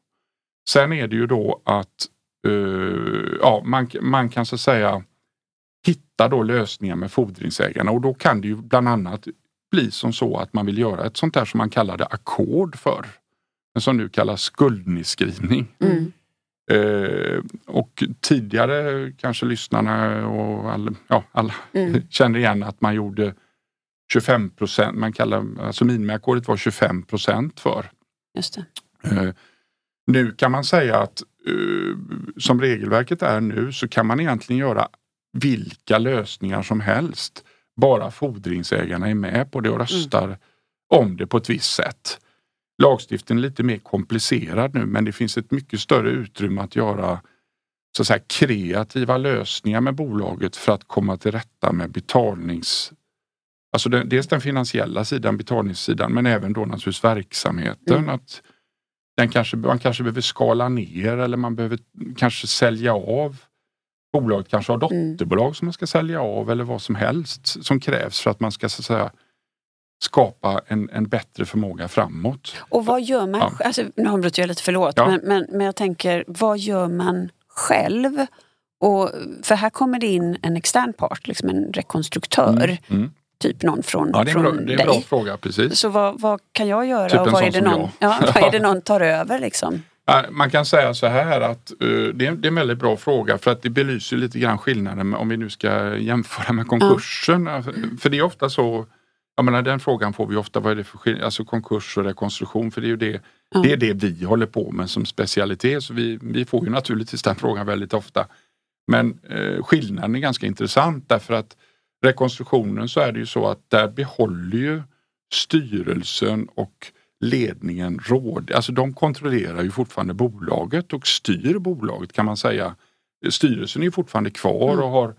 Sen är det ju då att uh, ja, man, man kan så säga hitta då lösningar med fordringsägarna och då kan det ju bland annat bli som så att man vill göra ett sånt där som man kallade ackord för. Men som nu kallas skuldnedskrivning. Mm. Uh, och tidigare kanske lyssnarna och all, ja, alla mm. [LAUGHS] känner igen att man gjorde 25 procent, man kallar, alltså minimiackordet var 25 procent för. Just det. Uh, nu kan man säga att uh, som regelverket är nu så kan man egentligen göra vilka lösningar som helst. Bara fordringsägarna är med på det och mm. röstar mm. om det på ett visst sätt. Lagstiftningen är lite mer komplicerad nu men det finns ett mycket större utrymme att göra så att säga, kreativa lösningar med bolaget för att komma till rätta med betalnings... Alltså den, dels den finansiella sidan, betalningssidan, men även då naturligtvis verksamheten. Mm. Att den kanske, man kanske behöver skala ner eller man behöver kanske sälja av. Bolaget kanske har mm. dotterbolag mm. som man ska sälja av eller vad som helst som krävs för att man ska så att säga, skapa en, en bättre förmåga framåt. Och vad gör man, ja. alltså, nu avbryter jag lite, förlåt, ja. men, men, men jag tänker vad gör man själv? Och, för här kommer det in en extern part, liksom en rekonstruktör. Mm. Mm typ någon från, ja, det är från bra, det är en bra fråga, precis. Så vad, vad kan jag göra typ och vad är, det någon, ja, vad är det [LAUGHS] någon tar över liksom? Man kan säga så här att uh, det, är, det är en väldigt bra fråga för att det belyser lite grann skillnaden om vi nu ska jämföra med konkursen. Ja. För det är ofta så, jag menar den frågan får vi ofta, vad är det för skillnad, alltså konkurs och rekonstruktion för det är ju det, ja. det, är det vi håller på med som specialitet. Så vi, vi får ju naturligtvis den frågan väldigt ofta. Men eh, skillnaden är ganska intressant därför att rekonstruktionen så är det ju så att där behåller ju styrelsen och ledningen råd. Alltså de kontrollerar ju fortfarande bolaget och styr bolaget kan man säga. Styrelsen är fortfarande kvar mm. och har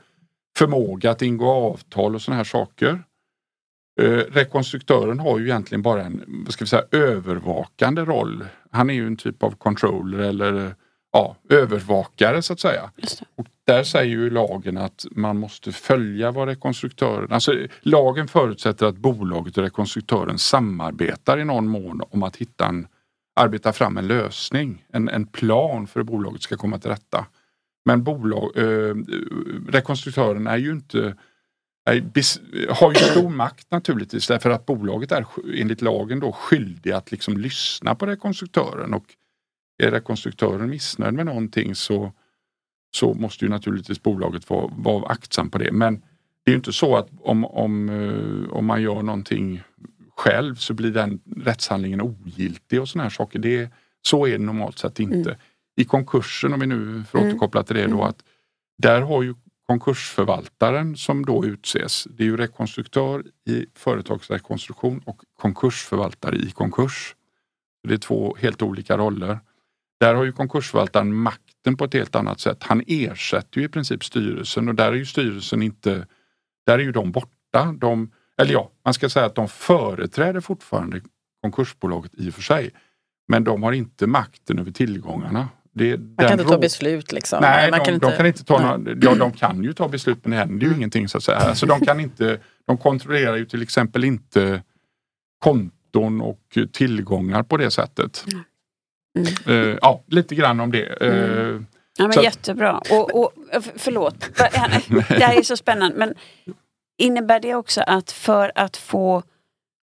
förmåga att ingå avtal och sådana här saker. Eh, rekonstruktören har ju egentligen bara en vad ska vi säga, övervakande roll. Han är ju en typ av controller eller ja, övervakare så att säga. Och där säger ju lagen att man måste följa vad rekonstruktören... Alltså lagen förutsätter att bolaget och rekonstruktören samarbetar i någon mån om att hitta en, arbeta fram en lösning, en, en plan för hur bolaget ska komma till rätta. Men bolag, eh, rekonstruktören är ju inte är, har ju stor makt naturligtvis därför att bolaget är enligt lagen då skyldig att liksom lyssna på rekonstruktören och är rekonstruktören missnöjd med någonting så, så måste ju naturligtvis bolaget vara, vara aktsam på det. Men det är ju inte så att om, om, eh, om man gör någonting själv så blir den rättshandlingen ogiltig och sådana här saker. Det, så är det normalt sett inte. Mm. I konkursen, om vi nu får mm. återkoppla till det då, mm. att där har ju konkursförvaltaren som då utses. Det är ju rekonstruktör i företagsrekonstruktion och konkursförvaltare i konkurs. Det är två helt olika roller. Där har ju konkursförvaltaren makten på ett helt annat sätt. Han ersätter ju i princip styrelsen och där är ju styrelsen inte, där är ju de borta. De, eller ja, man ska säga att de företräder fortfarande konkursbolaget i och för sig. Men de har inte makten över tillgångarna. Det, man kan inte ta beslut liksom? Nej, man de, kan inte... de kan inte ta några, ja, de kan ju ta beslut men det händer ju mm. ingenting så att säga. Alltså, de, kan inte, de kontrollerar ju till exempel inte konton och tillgångar på det sättet. Mm. Mm. Uh, ja, lite grann om det. Uh, ja, men så. Jättebra. Och, och, förlåt, [LAUGHS] det här är så spännande. Men innebär det också att för att få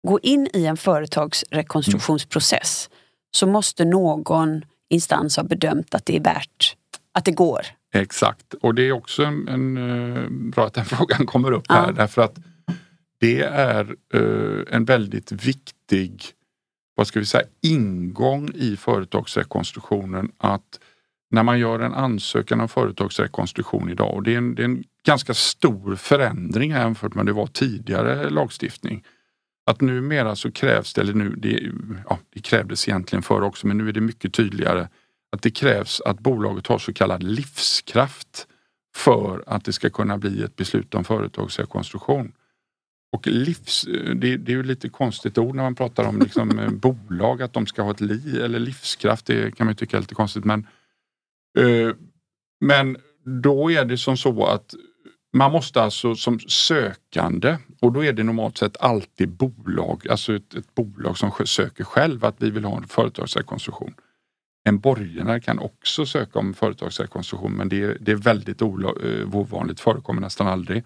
gå in i en företagsrekonstruktionsprocess så måste någon instans ha bedömt att det är värt att det går? Exakt, och det är också en, en bra att den [LAUGHS] frågan kommer upp här därför att det är en väldigt viktig vad ska vi säga, ingång i företagsrekonstruktionen att när man gör en ansökan om företagsrekonstruktion idag och det är en, det är en ganska stor förändring jämfört med det var tidigare lagstiftning. Att numera så krävs det, eller nu, det, ja, det krävdes egentligen förr också, men nu är det mycket tydligare att det krävs att bolaget har så kallad livskraft för att det ska kunna bli ett beslut om företagsrekonstruktion. Och livs, det, det, är ju lite konstigt ord när man pratar om liksom, eh, [LAUGHS] bolag, att de ska ha ett liv eller livskraft. Det kan man tycka är lite konstigt. Men, eh, men då är det som så att man måste alltså som sökande och då är det normalt sett alltid bolag, alltså ett, ett bolag som söker själv att vi vill ha en företagsrekonstruktion. En borgenär kan också söka om företagsrekonstruktion men det är, det är väldigt eh, ovanligt, förekommer nästan aldrig.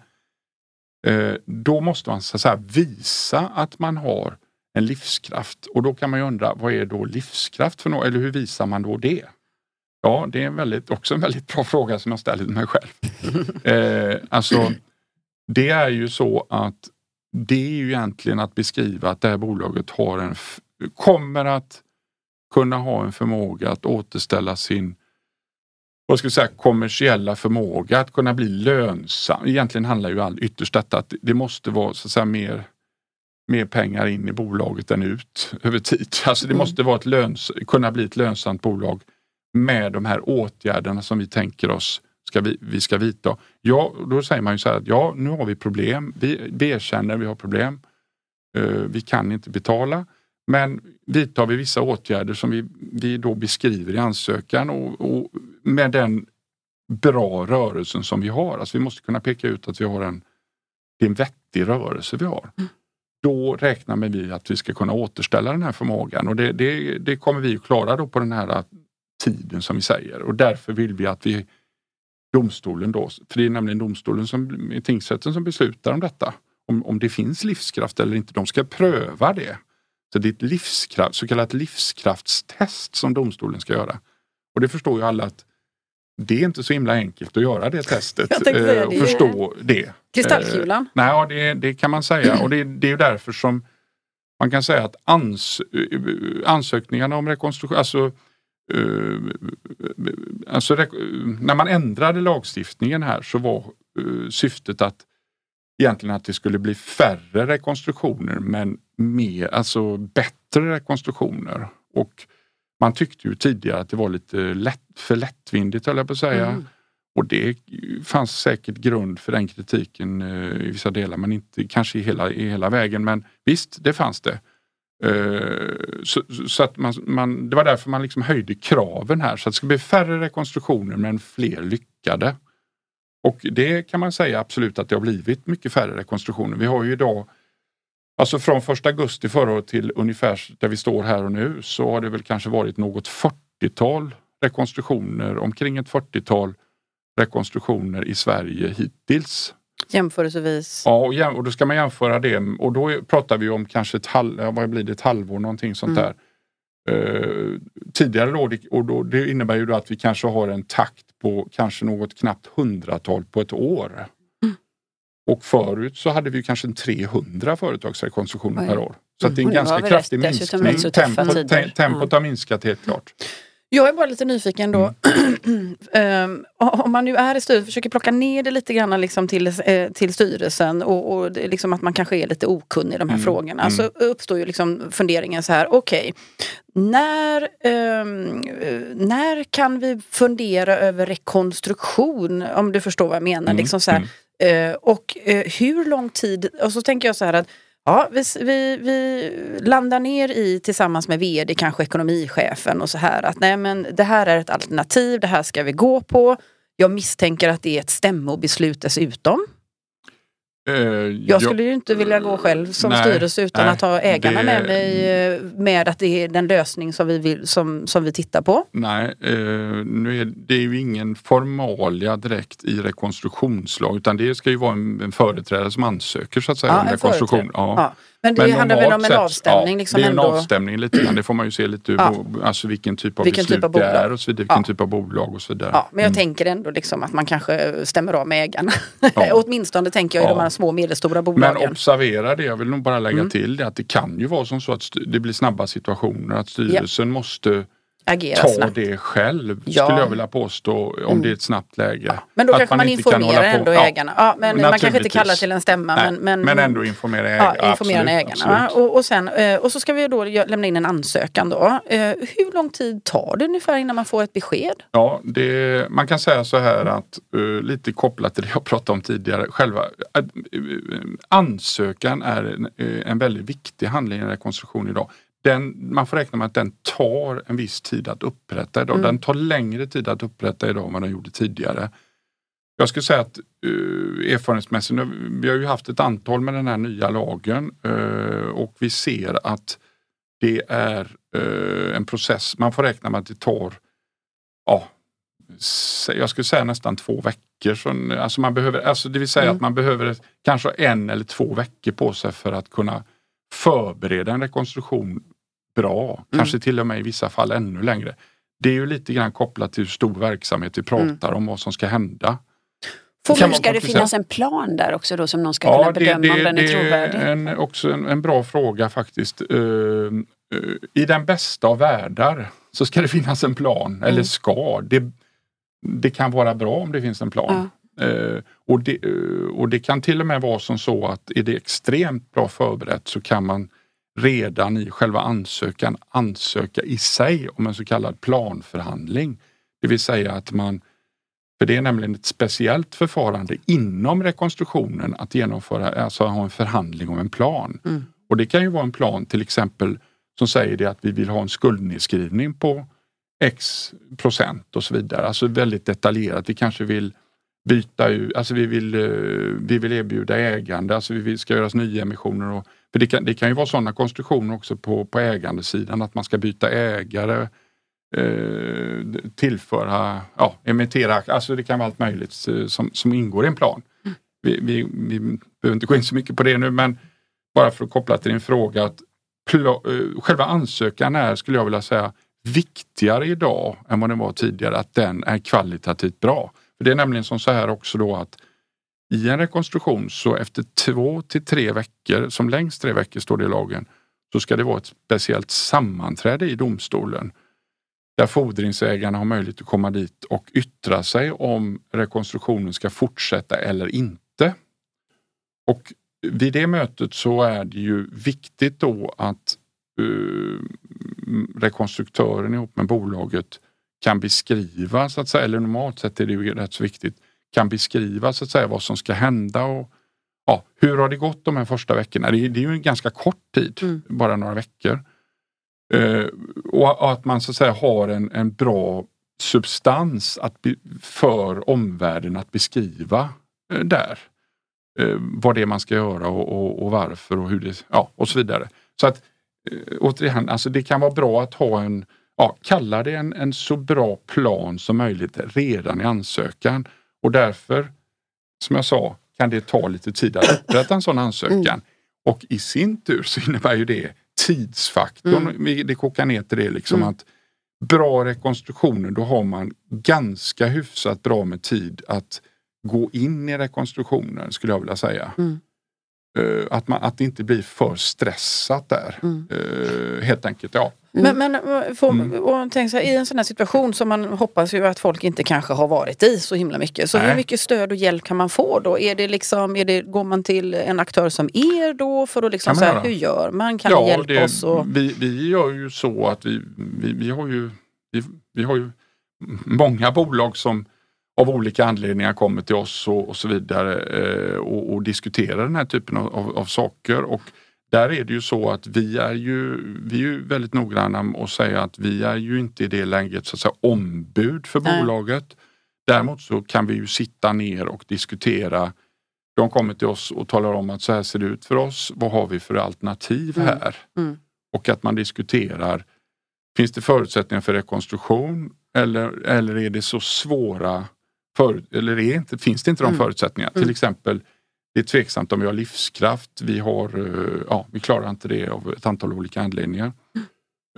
Eh, då måste man så att visa att man har en livskraft och då kan man ju undra vad är då livskraft för något eller hur visar man då det? Ja, det är en väldigt, också en väldigt bra fråga som jag ställer till mig själv. [LAUGHS] eh, alltså, det är ju så att det är ju egentligen att beskriva att det här bolaget har en, kommer att kunna ha en förmåga att återställa sin vad ska jag säga, kommersiella förmåga att kunna bli lönsam. Egentligen handlar ju all, ytterst detta att det måste vara så att säga, mer, mer pengar in i bolaget än ut [LAUGHS] över tid. Alltså det mm. måste vara ett löns, kunna bli ett lönsamt bolag med de här åtgärderna som vi tänker oss ska vi, vi ska vidta. Ja, då säger man ju så här att ja, nu har vi problem. Vi, vi erkänner vi har problem. Uh, vi kan inte betala. Men vidtar vi vissa åtgärder som vi, vi då beskriver i ansökan och, och, med den bra rörelsen som vi har. Alltså vi måste kunna peka ut att vi har en, det är en vettig rörelse vi har. Mm. Då räknar vi med att vi ska kunna återställa den här förmågan och det, det, det kommer vi att klara då på den här tiden som vi säger och därför vill vi att vi domstolen då, för det är nämligen domstolen som, tingsrätten som beslutar om detta. Om, om det finns livskraft eller inte. De ska pröva det. Så det är ett livskraft, så kallat livskraftstest som domstolen ska göra. Och det förstår ju alla att det är inte så himla enkelt att göra det testet. [LAUGHS] Eh, och förstå det. Kristallkulan? Eh, nej, ja, det, det, kan man säga och det, det är därför som man kan säga att ans, ansökningarna om rekonstruktion, alltså Uh, alltså, när man ändrade lagstiftningen här så var uh, syftet att egentligen att det skulle bli färre rekonstruktioner men mer, alltså bättre rekonstruktioner. Och man tyckte ju tidigare att det var lite lätt, för lättvindigt höll jag på att säga. Mm. Och det fanns säkert grund för den kritiken uh, i vissa delar men inte kanske i hela, i hela vägen. Men visst, det fanns det. Uh, så, så, att man, man, det var därför man liksom höjde kraven här så att det ska bli färre rekonstruktioner men fler lyckade. Och det kan man säga absolut att det har blivit mycket färre rekonstruktioner. Vi har ju idag Alltså från 1 augusti förra året till ungefär där vi står här och nu så har det väl kanske varit något 40-tal rekonstruktioner, omkring ett 40-tal rekonstruktioner i Sverige hittills. Jämförelsevis? Ja, och, då ska man jämföra det och då pratar vi om kanske ett, halv, vad blir det, ett halvår någonting sånt mm. där. Uh, tidigare då, och då, det innebär ju då att vi kanske har en takt på kanske något knappt hundratal på ett år. Mm. Och förut så hade vi kanske 300 företagsrekonstruktioner Oj. per år. Så det är en ganska kraftig minskning. Tempot, tempot har minskat helt klart. Jag är bara lite nyfiken då. [CLEARS THROAT] um, om man nu är i styrelsen, försöker plocka ner det lite grann liksom till, eh, till styrelsen och, och liksom att man kanske är lite okunnig i de här mm. frågorna. Mm. Så uppstår ju liksom funderingen så här, okej. Okay, när, um, när kan vi fundera över rekonstruktion? Om du förstår vad jag menar. Mm. Liksom så här, Eh, och eh, hur lång tid, och så tänker jag så här att Ja, vi, vi, vi, landar ner i tillsammans med vd, kanske ekonomichefen och så här att nej men det här är ett alternativ, det här ska vi gå på. Jag misstänker att det är ett stämmobeslut dessutom. Uh, jag skulle ju inte vilja gå själv som nej, styrelse utan nej, att ha ägarna det, med mig eh, med att det är den lösning som vi, vill, som, som vi tittar på. Nej, uh, nu är det är ju ingen formalia direkt i rekonstruktionslag utan det ska ju vara en, en företrädare som ansöker så att säga ja, om rekonstruktion. Ja. ja. Men det men handlar väl om en avstämning? Ja, liksom det är en avstämning lite grann. Det får man ju se lite ja. alltså vilken typ av vilken beslut typ av det är och så vidare. Vilken typ av bolag och så vidare. Ja, men jag mm. tänker ändå liksom att man kanske stämmer av med ägarna. [LAUGHS] Åtminstone tänker jag i de här små och medelstora bolagen. Men observera det, jag vill nog bara lägga mm. till det att det kan ju vara som så att det blir snabba situationer. Att styrelsen måste agera ta snabbt. det själv ja. skulle jag vilja påstå om mm. det är ett snabbt läge. Ja. Men då att kanske man, man informerar ändå ja. ägarna. Ja, men man kanske inte kallar till en stämma. Men, men, men ändå informera ägarna. Ja, informera absolut, ägarna. Och, och, sen, eh, och så ska vi då lämna in en ansökan då. Eh, hur lång tid tar det ungefär innan man får ett besked? Ja, det, man kan säga så här att uh, lite kopplat till det jag pratade om tidigare. Själva ansökan är en, en väldigt viktig handling i rekonstruktion idag den, man får räkna med att den tar en viss tid att upprätta idag. Mm. Den tar längre tid att upprätta idag än vad den gjorde tidigare. Jag skulle säga att uh, erfarenhetsmässigt, vi har ju haft ett antal med den här nya lagen uh, och vi ser att det är uh, en process. Man får räkna med att det tar, ja, jag skulle säga nästan två veckor. Så, alltså man behöver, alltså det vill säga mm. att man behöver kanske en eller två veckor på sig för att kunna förbereda en rekonstruktion bra, mm. kanske till och med i vissa fall ännu längre. Det är ju lite grann kopplat till hur stor verksamhet vi pratar mm. om, vad som ska hända. Får ska det finnas en plan där också då som någon ska ja, kunna bedöma det, det, om den är trovärdig? Det är också en, en, bra fråga faktiskt. Uh, uh, I den bästa av världar så ska det finnas en plan, mm. eller ska. Det, det kan vara bra om det finns en plan. Ja. Uh, och, det, och det kan till och med vara som så att är det extremt bra förberett så kan man redan i själva ansökan ansöka i sig om en så kallad planförhandling. Det vill säga att man, för det är nämligen ett speciellt förfarande inom rekonstruktionen att genomföra, alltså ha en förhandling om en plan. Mm. Och det kan ju vara en plan till exempel som säger det att vi vill ha en skuldnedskrivning på X procent och så vidare. Alltså väldigt detaljerat. Vi kanske vill byta ut, alltså vi vill, eh, vi vill erbjuda ägande, alltså vi ska göra nyemissioner och för det kan, det kan ju vara sådana konstruktioner också på, på ägandesidan att man ska byta ägare, eh, tillföra, ja, emittera, alltså det kan vara allt möjligt eh, som, som ingår i en plan. Mm. Vi, vi, vi behöver inte gå in så mycket på det nu men bara för att koppla till din fråga att eh, själva ansökan är, skulle jag vilja säga, viktigare idag än vad den var tidigare, att den är kvalitativt bra. För Det är nämligen som så här också då att i en rekonstruktion så efter två till tre veckor, som längst tre veckor står det i lagen, så ska det vara ett speciellt sammanträde i domstolen där fordringsägarna har möjlighet att komma dit och yttra sig om rekonstruktionen ska fortsätta eller inte. Och vid det mötet så är det ju viktigt då att uh, rekonstruktören ihop med bolaget kan beskriva, så att säga, eller normalt sett är det ju rätt så viktigt, kan beskriva så att säga vad som ska hända och ja, hur har det gått de här första veckorna? Det är, det är ju en ganska kort tid, mm. bara några veckor. Uh, och att man så att säga har en, en bra substans att be, för omvärlden att beskriva uh, där. Uh, vad det är man ska göra och, och, och, varför och hur det, ja och så vidare. Så att återigen, alltså det kan vara bra att ha en, ja, kalla det en, en så bra plan som möjligt redan i ansökan. Och därför, som jag sa, kan det ta lite tid att upprätta en sån ansökan. Mm. Och i sin tur så innebär ju det tidsfaktorn, mm. det kokar ner till det liksom mm. att bra rekonstruktioner, då har man ganska hyfsat bra med tid att gå in i rekonstruktionen skulle jag vilja säga. Mm. Uh, att, man, att det inte blir för stressat där. Mm. Uh, helt enkelt, ja. Mm. Men, men får, mm. och tänk så här, i en sån här situation som man hoppas ju att folk inte kanske har varit i så himla mycket. Så Nej. hur mycket stöd och hjälp kan man få då? Är det liksom, är det, går man till en aktör som er då för att liksom så här, hur gör man? Kan ja, ni hjälpa det, oss? Och... Vi, vi gör ju så att vi, vi, vi har ju vi, vi har ju många bolag som av olika anledningar kommer till oss och, och så vidare eh, och, och, diskuterar den här typen av, av, av, saker. Och där är det ju så att vi är ju, vi är ju väldigt noggranna med att säga att vi är ju inte i det läget så att säga ombud för Nej. bolaget. Däremot så kan vi ju sitta ner och diskutera. De kommer till oss och talar om att så här ser det ut för oss. Vad har vi för alternativ mm. här? Mm. Mm. Och att man diskuterar. Finns det förutsättningar för rekonstruktion eller, eller är det så svåra för, eller är inte, finns det inte de mm. förutsättningarna? Till mm. exempel det är tveksamt om vi har livskraft. Vi, har, eh, ja, vi klarar inte det av ett antal olika anledningar.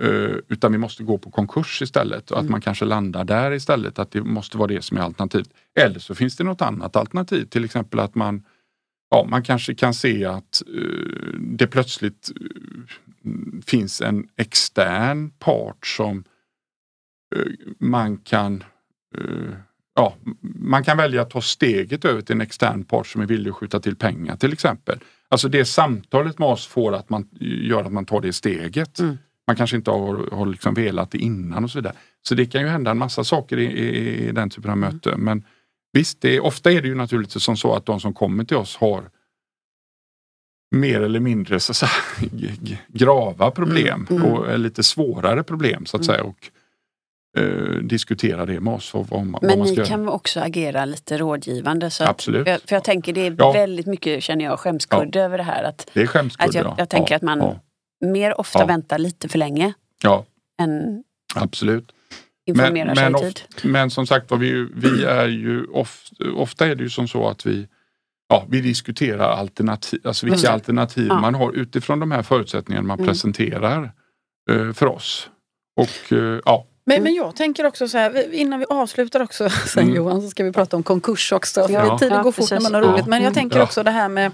Uh, utan vi måste gå på konkurs istället och att mm. man kanske landar där istället. Att det måste vara det som är alternativet. Eller så finns det något annat alternativ. Till exempel att man, ja, man kanske kan se att uh, det plötsligt finns en extern part som man kan ja, man kan välja att ta steget över till en extern part som är villig att skjuta till pengar till exempel. Alltså det samtalet med oss får att man gör att man tar det steget. Mm. Man kanske inte har, har liksom velat det innan och så vidare. Så det kan ju hända en massa saker i, i, i den typen av mm. möten. Men visst, det, ofta är det ju naturligtvis som så att de som kommer till oss har mer eller mindre så säga, [LAUGHS] grava problem mm. Mm. och lite svårare problem så att mm. säga. Och, eh, diskutera det med oss. Vad, vad, Men vad man ni kan också agera lite rådgivande. Så Absolut. Att, för jag tänker det är ja. väldigt mycket, känner jag, skämskudde ja. över det här. Att, det är skämskudde, att jag, jag tänker att man mer ofta väntar lite för länge. Ja. Än Absolut. men, i tid. men som sagt vi, vi är ju ofta, ofta är det ju som så att vi Ja, vi diskuterar alternativ, alltså vilka mm. alternativ ja. man har utifrån de här förutsättningarna man mm. presenterar eh, för oss. Och eh, ja, men, mm. men jag tänker också så här, innan vi avslutar också [LAUGHS] sen mm. Johan så ska vi prata om konkurs också. För ja. Tiden ja, går fort när man har roligt. Men jag tänker också det här med,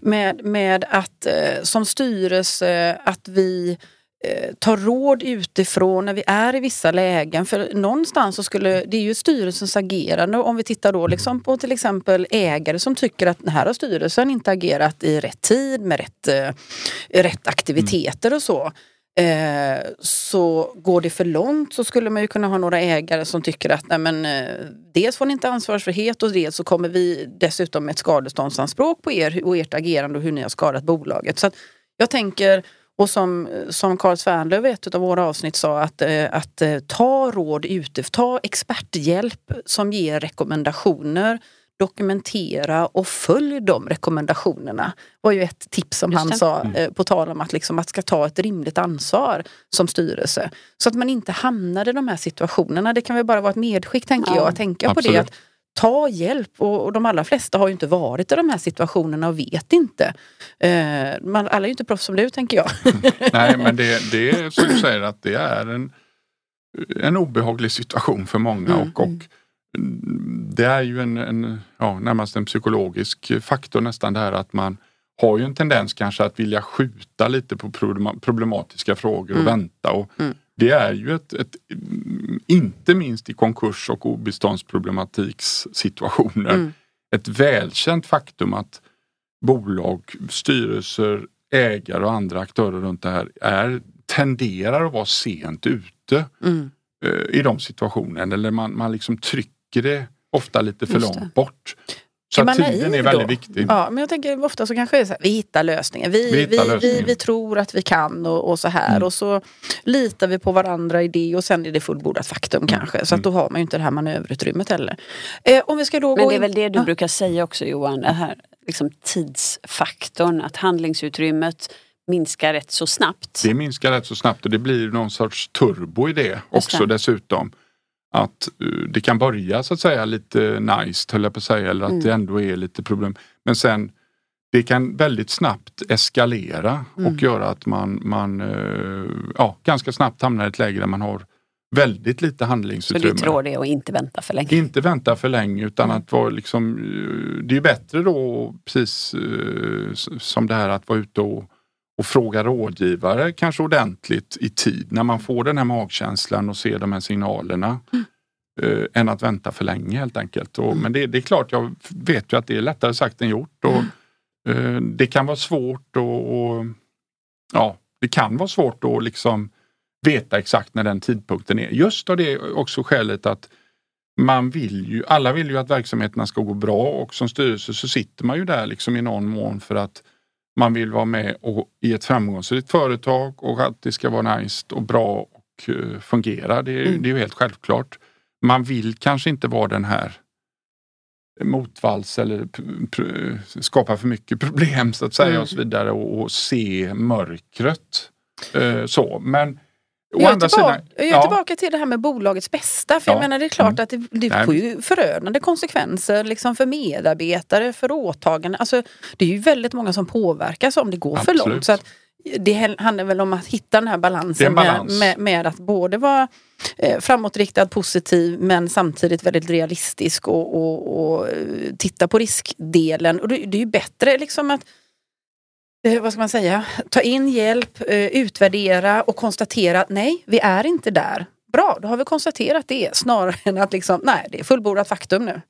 med, med att eh, som styrelse att vi eh, tar råd utifrån när vi är i vissa lägen. För någonstans så skulle, det är ju styrelsens agerande. Om vi tittar då liksom på till exempel ägare som tycker att här har styrelsen inte agerat i rätt tid med rätt, eh, rätt aktiviteter och så. Eh, så går det för långt så skulle man ju kunna ha några ägare som tycker att nej men, eh, dels får ni inte ansvarsfrihet och dels så kommer vi dessutom med ett skadeståndsanspråk på er och ert agerande och hur ni har skadat bolaget. Så jag tänker, och som, som Carl Svernlöf i ett av våra avsnitt sa, att, eh, att eh, ta råd ute, ta experthjälp som ger rekommendationer dokumentera och följ de rekommendationerna. var ju ett tips som han sa mm. eh, på tal om att liksom, man ska ta ett rimligt ansvar som styrelse. Så att man inte hamnar i de här situationerna. Det kan väl bara vara ett medskick tänker ja. jag, att tänka Absolut. på det. Att ta hjälp och, och, de allra flesta har ju inte varit i de här situationerna och vet inte. Eh, man, alla är ju inte proffs som du tänker jag. [LAUGHS] Nej men det, det är som du säger att det är en, en obehaglig situation för många mm. och, och det är ju en, en ja, närmast en psykologisk faktor nästan det här att man har ju en tendens kanske att vilja skjuta lite på problematiska frågor och mm. vänta. Och mm. det är ju ett, ett inte minst i konkurs och obeståndsproblematiks situationer, Mm. ett välkänt faktum att bolag, styrelser, ägare och andra aktörer runt det här är, tenderar att vara sent ute Mm. eh, i de situationerna. Eller man, man liksom trycker det ofta lite för långt bort. Så Är tiden är väldigt då? viktig. Ja, men jag tänker ofta så kanske det är så här, vi hittar lösningen. Vi, Vi vi, hittar vi, lösningen. vi, tror att vi kan och, och så här. Mm. Och så litar vi på varandra i det och sen är det fullbordat faktum Mm. kanske. Så att då har man ju inte det här manöverutrymmet heller. Eh, om vi ska då Men gå det är in... väl det du Ja. brukar säga också Johan, det här liksom tidsfaktorn, att handlingsutrymmet minskar rätt så snabbt. Det minskar rätt så snabbt och det blir någon sorts turbo i det också dessutom. Att uh, det kan börja så att säga lite nice höll jag på att säga eller att Mm. det ändå är lite problem. Men sen det kan väldigt snabbt eskalera Mm. och göra att man, man uh, ja, ganska snabbt hamnar i ett läge där man har väldigt lite Så handlingsutrymme. ditt råd är att inte vänta för länge. Inte vänta för länge utan Mm. att vara liksom, eh, det är bättre då precis eh, som det här att vara ute och, och fråga rådgivare kanske ordentligt i tid när man får den här magkänslan och ser de här signalerna. eh, än att vänta för länge helt enkelt. Och, Men det, det är klart, jag vet ju att det är lättare sagt än gjort. Och, eh, det kan vara svårt och, och ja, det kan vara svårt att liksom veta exakt när den tidpunkten är. Just av det också skälet att man vill ju, alla vill ju att verksamheterna ska gå bra och som styrelse så sitter man ju där liksom i någon mån för att man vill vara med och, i ett framgångsrikt företag och att det ska vara nice och bra och eh, fungera. Det, är- Mm. det är ju helt självklart. Man vill kanske inte vara den här motvalls eller skapa för mycket problem så att säga Mm. och så vidare och, och se mörkret. Eh, så. Men å Jag är, andra tillbaka, sidan, jag är ja. tillbaka till det här med bolagets bästa. För Ja. jag menar det är klart Mm. att det, det Nej. får ju förödande konsekvenser liksom för medarbetare, för åtagande. Alltså, det är ju väldigt många som påverkas om det går för Absolut. långt. Så att det handlar väl om att hitta den här balansen en balans. Med, med, med att både vara eh, framåtriktad, positiv men samtidigt väldigt realistisk och, och, och eh, titta på riskdelen. Och det, det är ju bättre liksom att eh, vad ska man säga, ta in hjälp, eh, utvärdera och konstatera att nej, vi är inte där. Bra, då har vi konstaterat det snarare än att liksom, nej, det är fullbordat faktum nu.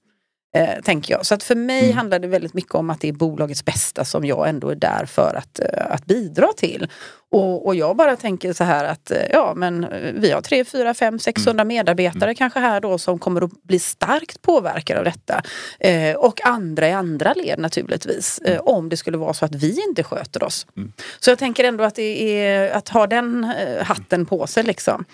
Eh, tänker jag. Så att för mig Mm. handlar det väldigt mycket om att det är bolagets bästa som jag ändå är där för att, eh, att bidra till. Och, och jag bara tänker så här att eh, ja men eh, vi har 3, 4, 5, 600 Mm. medarbetare kanske här då som kommer att bli starkt påverkade av detta. Eh, och andra i andra led naturligtvis. Eh, om det skulle vara så att vi inte sköter oss. Mm. Så jag tänker ändå att det är att ha den eh, hatten på sig liksom.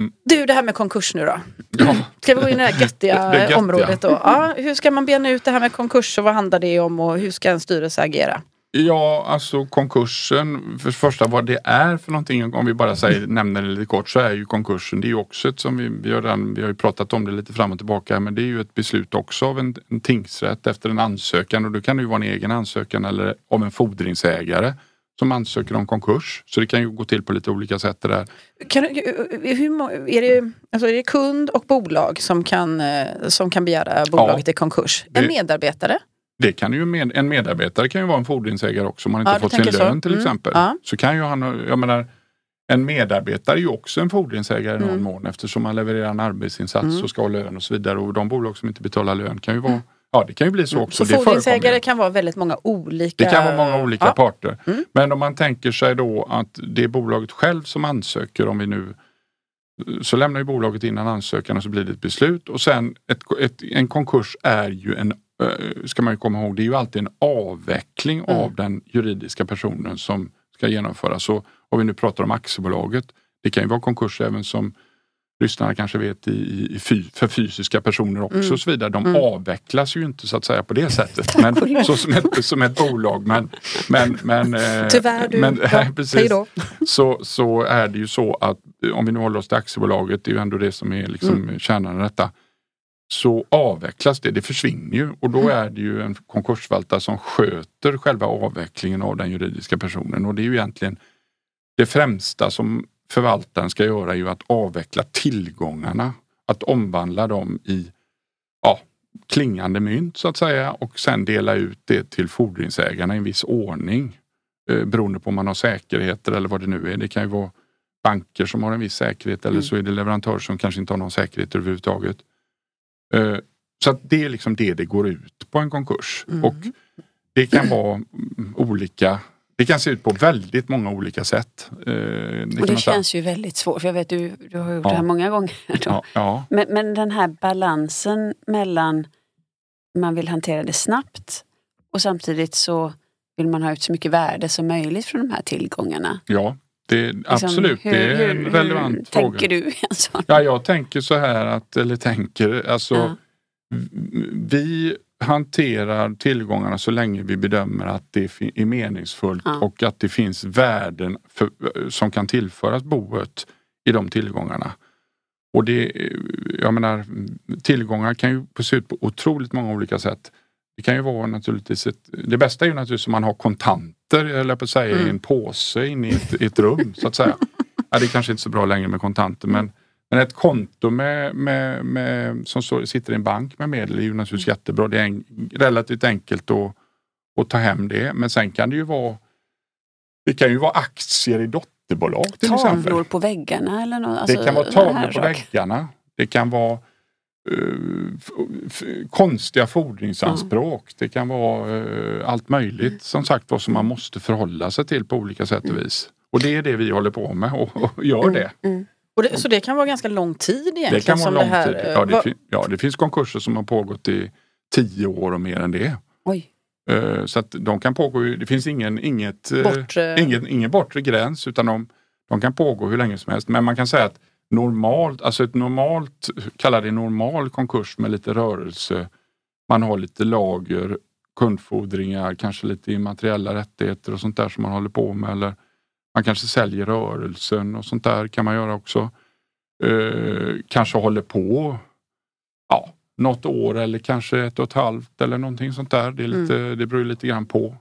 Mm. Du, det här med konkurs nu då. Ja. [CLEARS THROAT] Ska vi gå in i det här göttiga, [LAUGHS] Det göttiga. området då? Ja, hur ska man bena ut det här med konkurs och vad handlar det om och hur ska en styrelse agera? Ja, alltså konkursen, för det första vad det är för någonting, om vi bara säger, nämner det lite kort, så är ju konkursen, det är ju också ett som vi, vi, har, redan, vi har ju pratat om det lite fram och tillbaka, men det är ju ett beslut också av en, en tingsrätt efter en ansökan och då kan det ju vara en egen ansökan eller av en fordringsägare som ansöker om konkurs. Så det kan ju gå till på lite olika sätt det där. Kan, hur, är, det, alltså är det kund och bolag som kan, eh, som kan begära bolaget i konkurs? En det- medarbetare? Det kan ju med, en medarbetare kan ju vara en fordringsägare också om man inte Ja, fått sin tänker så. lön till Mm. exempel. Ja. Så kan ju han, jag menar, en medarbetare är ju också en fordringsägare i någon Mm. mån eftersom man levererar en arbetsinsats Mm. och ska ha lön och så vidare. Och de bolag som inte betalar lön kan ju vara, ja det kan ju bli så också. Mm. Så det fordringsägare kan vara väldigt många olika... Det kan vara många olika Ja. parter. Mm. Men om man tänker sig då att det är bolaget själv som ansöker om vi nu så lämnar ju bolaget in en ansökan och så blir det ett beslut och sen ett, ett, en konkurs är ju en, ska man komma ihåg, det är ju alltid en avveckling Mm. av den juridiska personen som ska genomföras. Så om vi nu pratar om aktiebolaget, det kan ju vara konkurs även som lyssnarna kanske vet i, i, fy, för fysiska personer också Mm. och så vidare. De Mm. avvecklas ju inte så att säga på det sättet. Men, [LAUGHS] så som ett, som ett bolag. Men, men, men, eh, Tyvärr du. men, [LAUGHS] ja, precis så, så är det ju så att eh, om vi nu håller oss till aktiebolaget, det är ju ändå det som är liksom Mm. kärnan i detta. Så avvecklas det, det försvinner ju och Mm. då är det ju en konkursförvaltare som sköter själva avvecklingen av den juridiska personen och det är ju egentligen det främsta som förvaltaren ska göra är ju att avveckla tillgångarna. Att omvandla dem i ja, klingande mynt så att säga och sen dela ut det till fordringsägarna i en viss ordning. Eh, beroende på om man har säkerheter eller vad det nu är. Det kan ju vara banker som har en viss säkerhet eller Mm. så är det leverantörer som kanske inte har någon säkerhet överhuvudtaget. Eh, Så det är liksom det det går ut på en konkurs. Mm. Och det kan vara mm, olika det kan se ut på väldigt många olika sätt. Eh, Det Och det känns ju väldigt svårt, för jag vet du, du har gjort Ja. det här många gånger. Ja, ja, [LAUGHS] Men, men den här balansen mellan man vill hantera det snabbt och samtidigt så vill man ha ut så mycket värde som möjligt från de här tillgångarna. ja det, Liksom, absolut. hur- det är en hur- relevant hur fråga. tänker du sån? Ja, jag tänker så här att, eller tänker, alltså Ja. vi hanterar tillgångarna så länge vi bedömer att det är meningsfullt Ja. och att det finns värden för, som kan tillföras boet i de tillgångarna. Och det, jag menar, tillgångar kan ju se ut på otroligt många olika sätt. Det kan ju vara naturligtvis ett, det bästa är ju naturligtvis om man har kontanter, eller på att säga, i Mm. en påse inne i ett, i ett rum så att säga. Ja, det är kanske inte så bra längre med kontanter men, men ett konto med, med, med, som står, sitter i en bank med medel är ju naturligtvis Mm. jättebra. Det är en, relativt enkelt att, att ta hem det. Men sen kan det ju vara det kan ju vara aktier i dotterbolag till exempel. Tavlor på väggarna eller något? Alltså, Det kan vara tavlor på väggarna. Det kan vara konstiga fordringsanspråk. Det kan vara eh, allt möjligt som sagt var som man måste förhålla sig till på olika sätt och vis. Och det är det vi håller på med och, och gör det. Mm. Det, så det kan vara ganska lång tid egentligen? Det kan vara lång det här, tid. eh, Ja det, vad- fin- ja, det finns konkurser som har pågått i tio år och mer än det. Oj. Eh, Så att de kan pågå, det finns ingen, inget, eh, Bortre- ingen, ingen bortre gräns utan de, de kan pågå hur länge som helst. Men man kan säga att normalt, alltså ett normalt, kalla det normal konkurs med lite rörelse. Man har lite lager, kundfordringar, kanske lite immateriella rättigheter och sånt där som man håller på med. Eller man kanske säljer rörelsen och sånt där kan man göra också. Eh, kanske håller på ja, något år eller kanske ett och ett halvt eller någonting sånt där. Det, är lite, det beror lite grann på.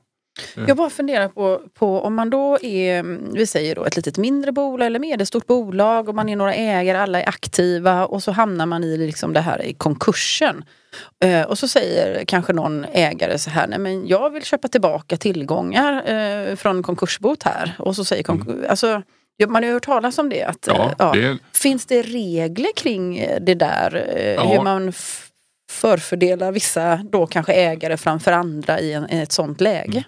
Jag bara funderar på, på om man då är, mm, vi säger då ett litet mindre bolag eller medelstort bolag och man är några ägare, alla är aktiva och så hamnar man i liksom det här i konkursen. Eh, och så säger kanske någon ägare så här, nej men jag vill köpa tillbaka tillgångar eh, från konkursbot här. Och så säger konk- alltså, ja, man har ju hört talas om det. Att, Ja, eh, ja. det, Finns det regler kring det där? eh, Ja. Hur man f- förfördelar vissa då kanske ägare framför andra i, en, i ett sånt läge? Mm.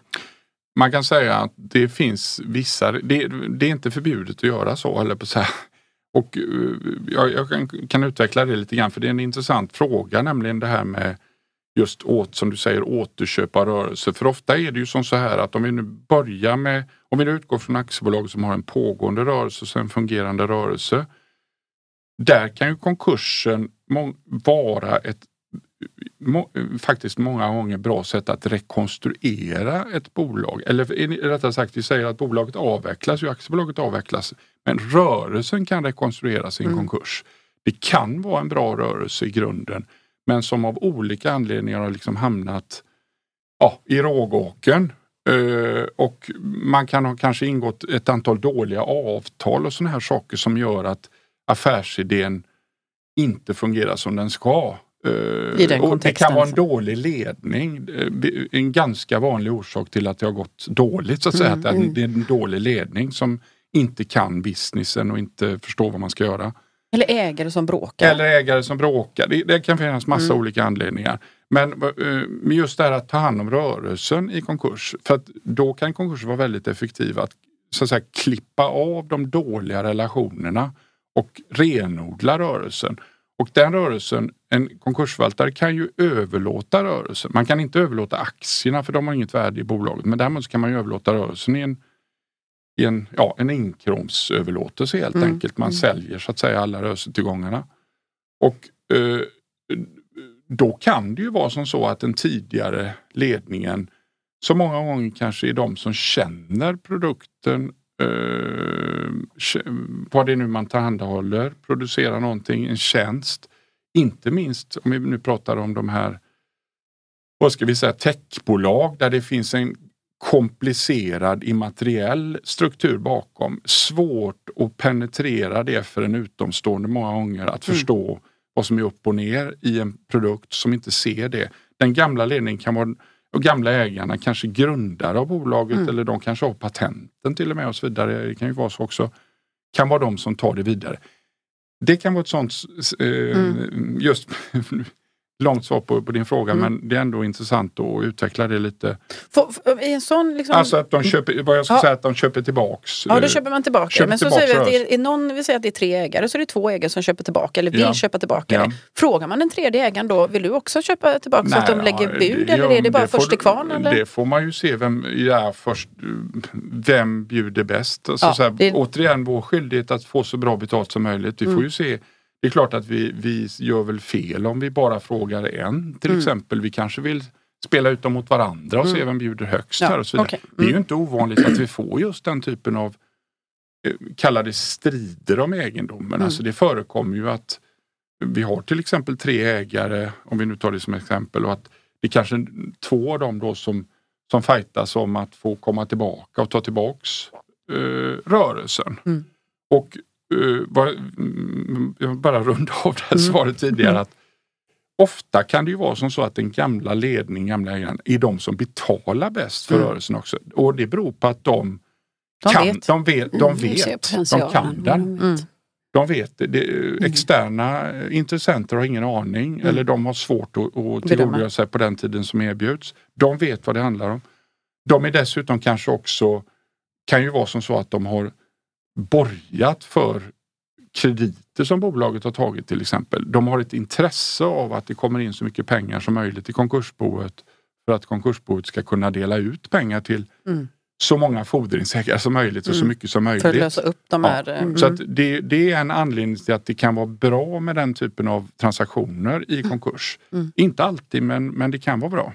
man kan säga att det finns vissa, det, det är inte förbjudet att göra så. Eller på så här. Och eh, jag, jag kan, kan utveckla det lite grann för det är en intressant fråga nämligen det här med just åt, som du säger återköp av rörelse. För ofta är det ju som så här att om vi nu börjar med, om vi nu utgår från aktiebolag som har en pågående rörelse och en fungerande rörelse. Där kan ju konkursen vara ett må, faktiskt många gånger bra sätt att rekonstruera ett bolag. Eller det- rättare sagt, vi säger att bolaget avvecklas, ju aktiebolaget avvecklas. Men rörelsen kan rekonstrueras i en Mm. konkurs. Det kan vara en bra rörelse i grunden men som av olika anledningar har liksom hamnat ja, i rågåken. Eh, och man kan ha kanske ingått ett antal dåliga avtal och sådana här saker som gör att affärsidén inte fungerar som den ska. Eh, det kan vara en dålig ledning. Eh, En ganska vanlig orsak till att det har gått dåligt. Så att säga. Mm, Att det är en- det är en dålig ledning som inte kan businessen och inte förstår vad man ska göra. Eller ägare som bråkar? Eller ägare som bråkar. Det, det kan finnas massa Mm. olika anledningar. Men eh, just det här att ta hand om rörelsen i konkurs. För då kan konkurs vara väldigt effektiv att, så att säga, klippa av de dåliga relationerna och renodla rörelsen. Och den rörelsen, en konkursförvaltare kan ju överlåta rörelsen. Man kan inte överlåta aktierna för de har inget värde i bolaget. Men däremot kan man ju överlåta rörelsen i en, i en, ja, en inkromsöverlåtelse helt Mm, enkelt. Man mm. säljer så att säga alla rörelsetillgångarna. Och eh, då kan det ju vara som så att den tidigare ledningen så många gånger kanske är de som känner produkten, eh, vad det är nu man tillhandahåller, producerar någonting, en tjänst. Inte minst om vi nu pratar om de här, vad ska vi säga, techbolag där det finns en komplicerad immateriell struktur bakom. Svårt att penetrera det för en utomstående många gånger att Mm. förstå vad som är upp och ner i en produkt som inte ser det. Den gamla ledningen kan vara och gamla ägarna kanske grundare av bolaget Mm. eller de kanske har patenten till och med och så vidare. Det kan ju vara så också. kan vara de som tar det vidare. Det kan vara ett sånt, eh, Mm. just [LAUGHS] långt svar på, på din fråga, Mm. men det är ändå intressant att utveckla det lite. Får- I en sån liksom, Alltså att de köper, vad jag ska Ja. säga, att de köper tillbaks. Ja, då eh, köper man tillbaka. köper Men så tillbaka säger vi att det är, är någon, vi säger att det är tre ägare, så är det två ägare som köper tillbaka eller vill Ja. köpa tillbaka Ja. det. Frågar man den tredje ägaren då, vill du också köpa tillbaka så att de Nej, lägger bud det- eller är det bara får först till kvarn? Eller? Det får man ju se vem, ja, först, vem bjuder bäst. Alltså, så här, det- Återigen vår skyldighet att få så bra betalt som möjligt. Vi Mm. får ju se det är klart att vi, vi gör väl fel om vi bara frågar en till Mm. exempel. Vi kanske vill spela ut dem mot varandra och se Mm. vem bjuder högst. Ja, här och så vidare. okej. Det är ju Mm. inte ovanligt att vi får just den typen av eh, kalla det strider om egendomen. Mm. Alltså det förekommer ju att vi har till exempel tre ägare, om vi nu tar det som exempel, och att det är kanske två av dem då som, som fightas om att få komma tillbaka och ta tillbaks eh, rörelsen. Mm. Och eh, vad, mm, jag vill bara runda av det här Mm. svaret tidigare. Mm. att Ofta kan det ju vara som så att den gamla ledningen, gamla ägaren, är de som betalar bäst för Mm. rörelsen också. Och det beror på att de De kan, vet. de vet, de, Mm, vet, de kan den. Mm. Mm. De vet det. externa intressenter har ingen aning Mm. eller de har svårt att, att tillgodogöra sig på den tiden som erbjuds. De vet vad det handlar om. De är dessutom kanske också, kan ju vara som så att de har borgat för krediter som bolaget har tagit till exempel. De har ett intresse av att det kommer in så mycket pengar som möjligt i konkursboet för att konkursboet ska kunna dela ut pengar till Mm. så många fordringsägare som möjligt och så Mm. mycket som möjligt. För att lösa upp de Ja. här... eh, Så mm. att det, det är en anledning till att det kan vara bra med den typen av transaktioner i konkurs. Mm. Inte alltid men, men det kan vara bra.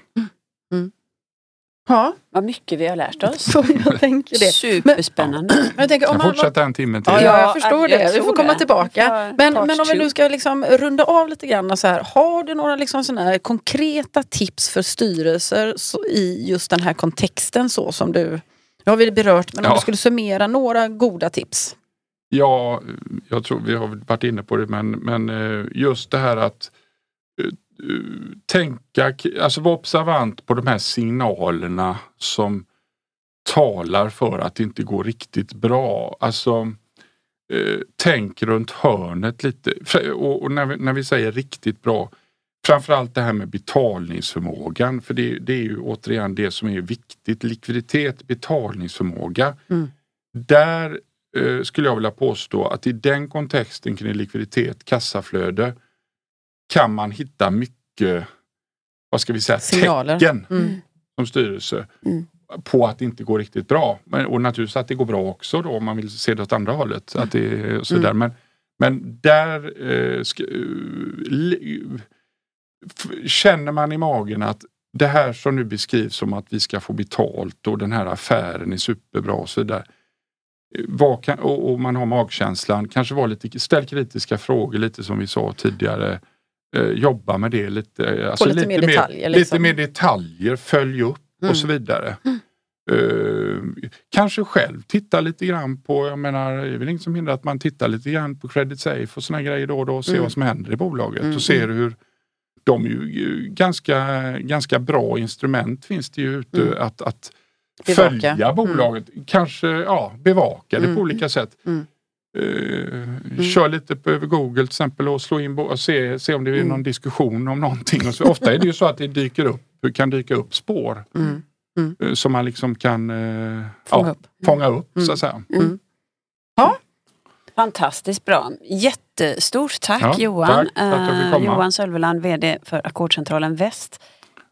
Ja, Vad mycket vi har lärt oss. [LAUGHS] så jag tänker det. Superspännande. Men jag tänker, om man, fortsätta en timme till. Ja, Ja, jag förstår jag det. Vi får komma det. tillbaka. Men, men om vi nu ska liksom runda av lite grann. Så här, har du några liksom såna här konkreta tips för styrelser så, i just den här kontexten så som du... Nu har vi berört, men om Ja. du skulle summera några goda tips. Ja, jag tror vi har varit inne på det men, men eh, just det här att tänka, alltså vara observant på de här signalerna som talar för att det inte går riktigt bra. Alltså eh, tänk runt hörnet lite. Och, och när, vi, när vi säger riktigt bra, framförallt det här med betalningsförmågan. För det, det är ju återigen det som är viktigt. Likviditet, betalningsförmåga. Mm. Där eh, skulle jag vilja påstå att i den kontexten kring likviditet, kassaflöde kan man hitta mycket, vad ska vi säga, Signaler. tecken Mm. som styrelse Mm. på att det inte går riktigt bra. Men, och naturligtvis att det går bra också då om man vill se det åt andra hållet. Att det så Mm. där. Men, men där eh, ska, eh, känner man i magen att det här som nu beskrivs som att vi ska få betalt och den här affären är superbra och så vidare. Kan, och, och man har magkänslan, kanske var lite, ställ kritiska frågor lite som vi sa tidigare. Eh, jobba med det lite. eh, Alltså lite mer detaljer, Lite liksom. mer detaljer, följ upp Mm. och så vidare. Eh, kanske själv titta lite grann på, jag menar, det är väl inget som hindrar att man tittar lite grann på Credit Safe och såna grejer då och då och ser Mm. vad som händer i bolaget Mm, och ser hur de är ju ganska, ganska bra instrument finns det ju ute Mm. att, att Bevaka. följa bolaget. Kanske ja, bevaka det Mm. på olika sätt. Mm. Eh, Kör lite på över Google till exempel och slå in och se, se om det är Mm. någon diskussion om någonting. Och så, ofta är det ju så att det dyker upp, kan dyka upp spår Mm. eh, som man liksom kan eh, Fånga ja, upp. fånga upp Mm. så att säga. Mm. Fantastiskt bra. Jättestort tack Ja, Johan. tack fick Eh. Johan Sölveland, VD för Ackordcentralen Väst.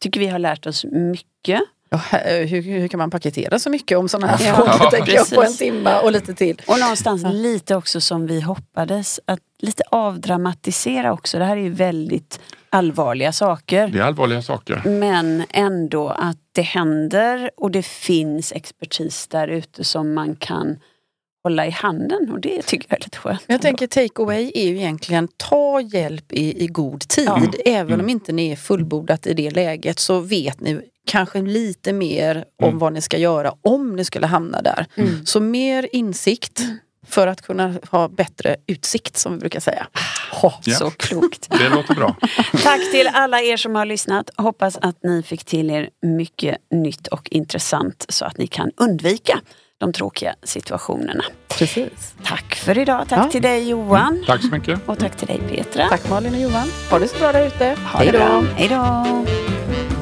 Tycker vi har lärt oss mycket. Ja, här- hur, hur kan man paketera så mycket om sådana här Ja, frågor [LAUGHS] jag på en timme och lite till. Och någonstans Ja. lite också som vi hoppades, att lite avdramatisera också. Det här är ju väldigt allvarliga saker. Det är allvarliga saker. Men ändå att det händer och det finns expertis där ute som man kan hålla i handen och det tycker jag är lite skönt. Jag tänker take away är ju egentligen ta hjälp i, i god tid. Ja. Även om Mm. inte ni är fullbordat i det läget så vet ni kanske lite mer om Mm. vad ni ska göra om ni skulle hamna där. Mm. Så mer insikt för att kunna ha bättre utsikt som vi brukar säga. Oh, Ja. Så klokt. Det låter bra. [LAUGHS] Tack till alla er som har lyssnat. Hoppas att ni fick till er mycket nytt och intressant så att ni kan undvika de tråkiga situationerna. Precis. Tack för idag. Tack Ja. till dig Johan. Mm, tack så mycket. Och tack till dig Petra. Tack Malin och Johan. Ha det så bra där ute. Ha det bra. Hej då.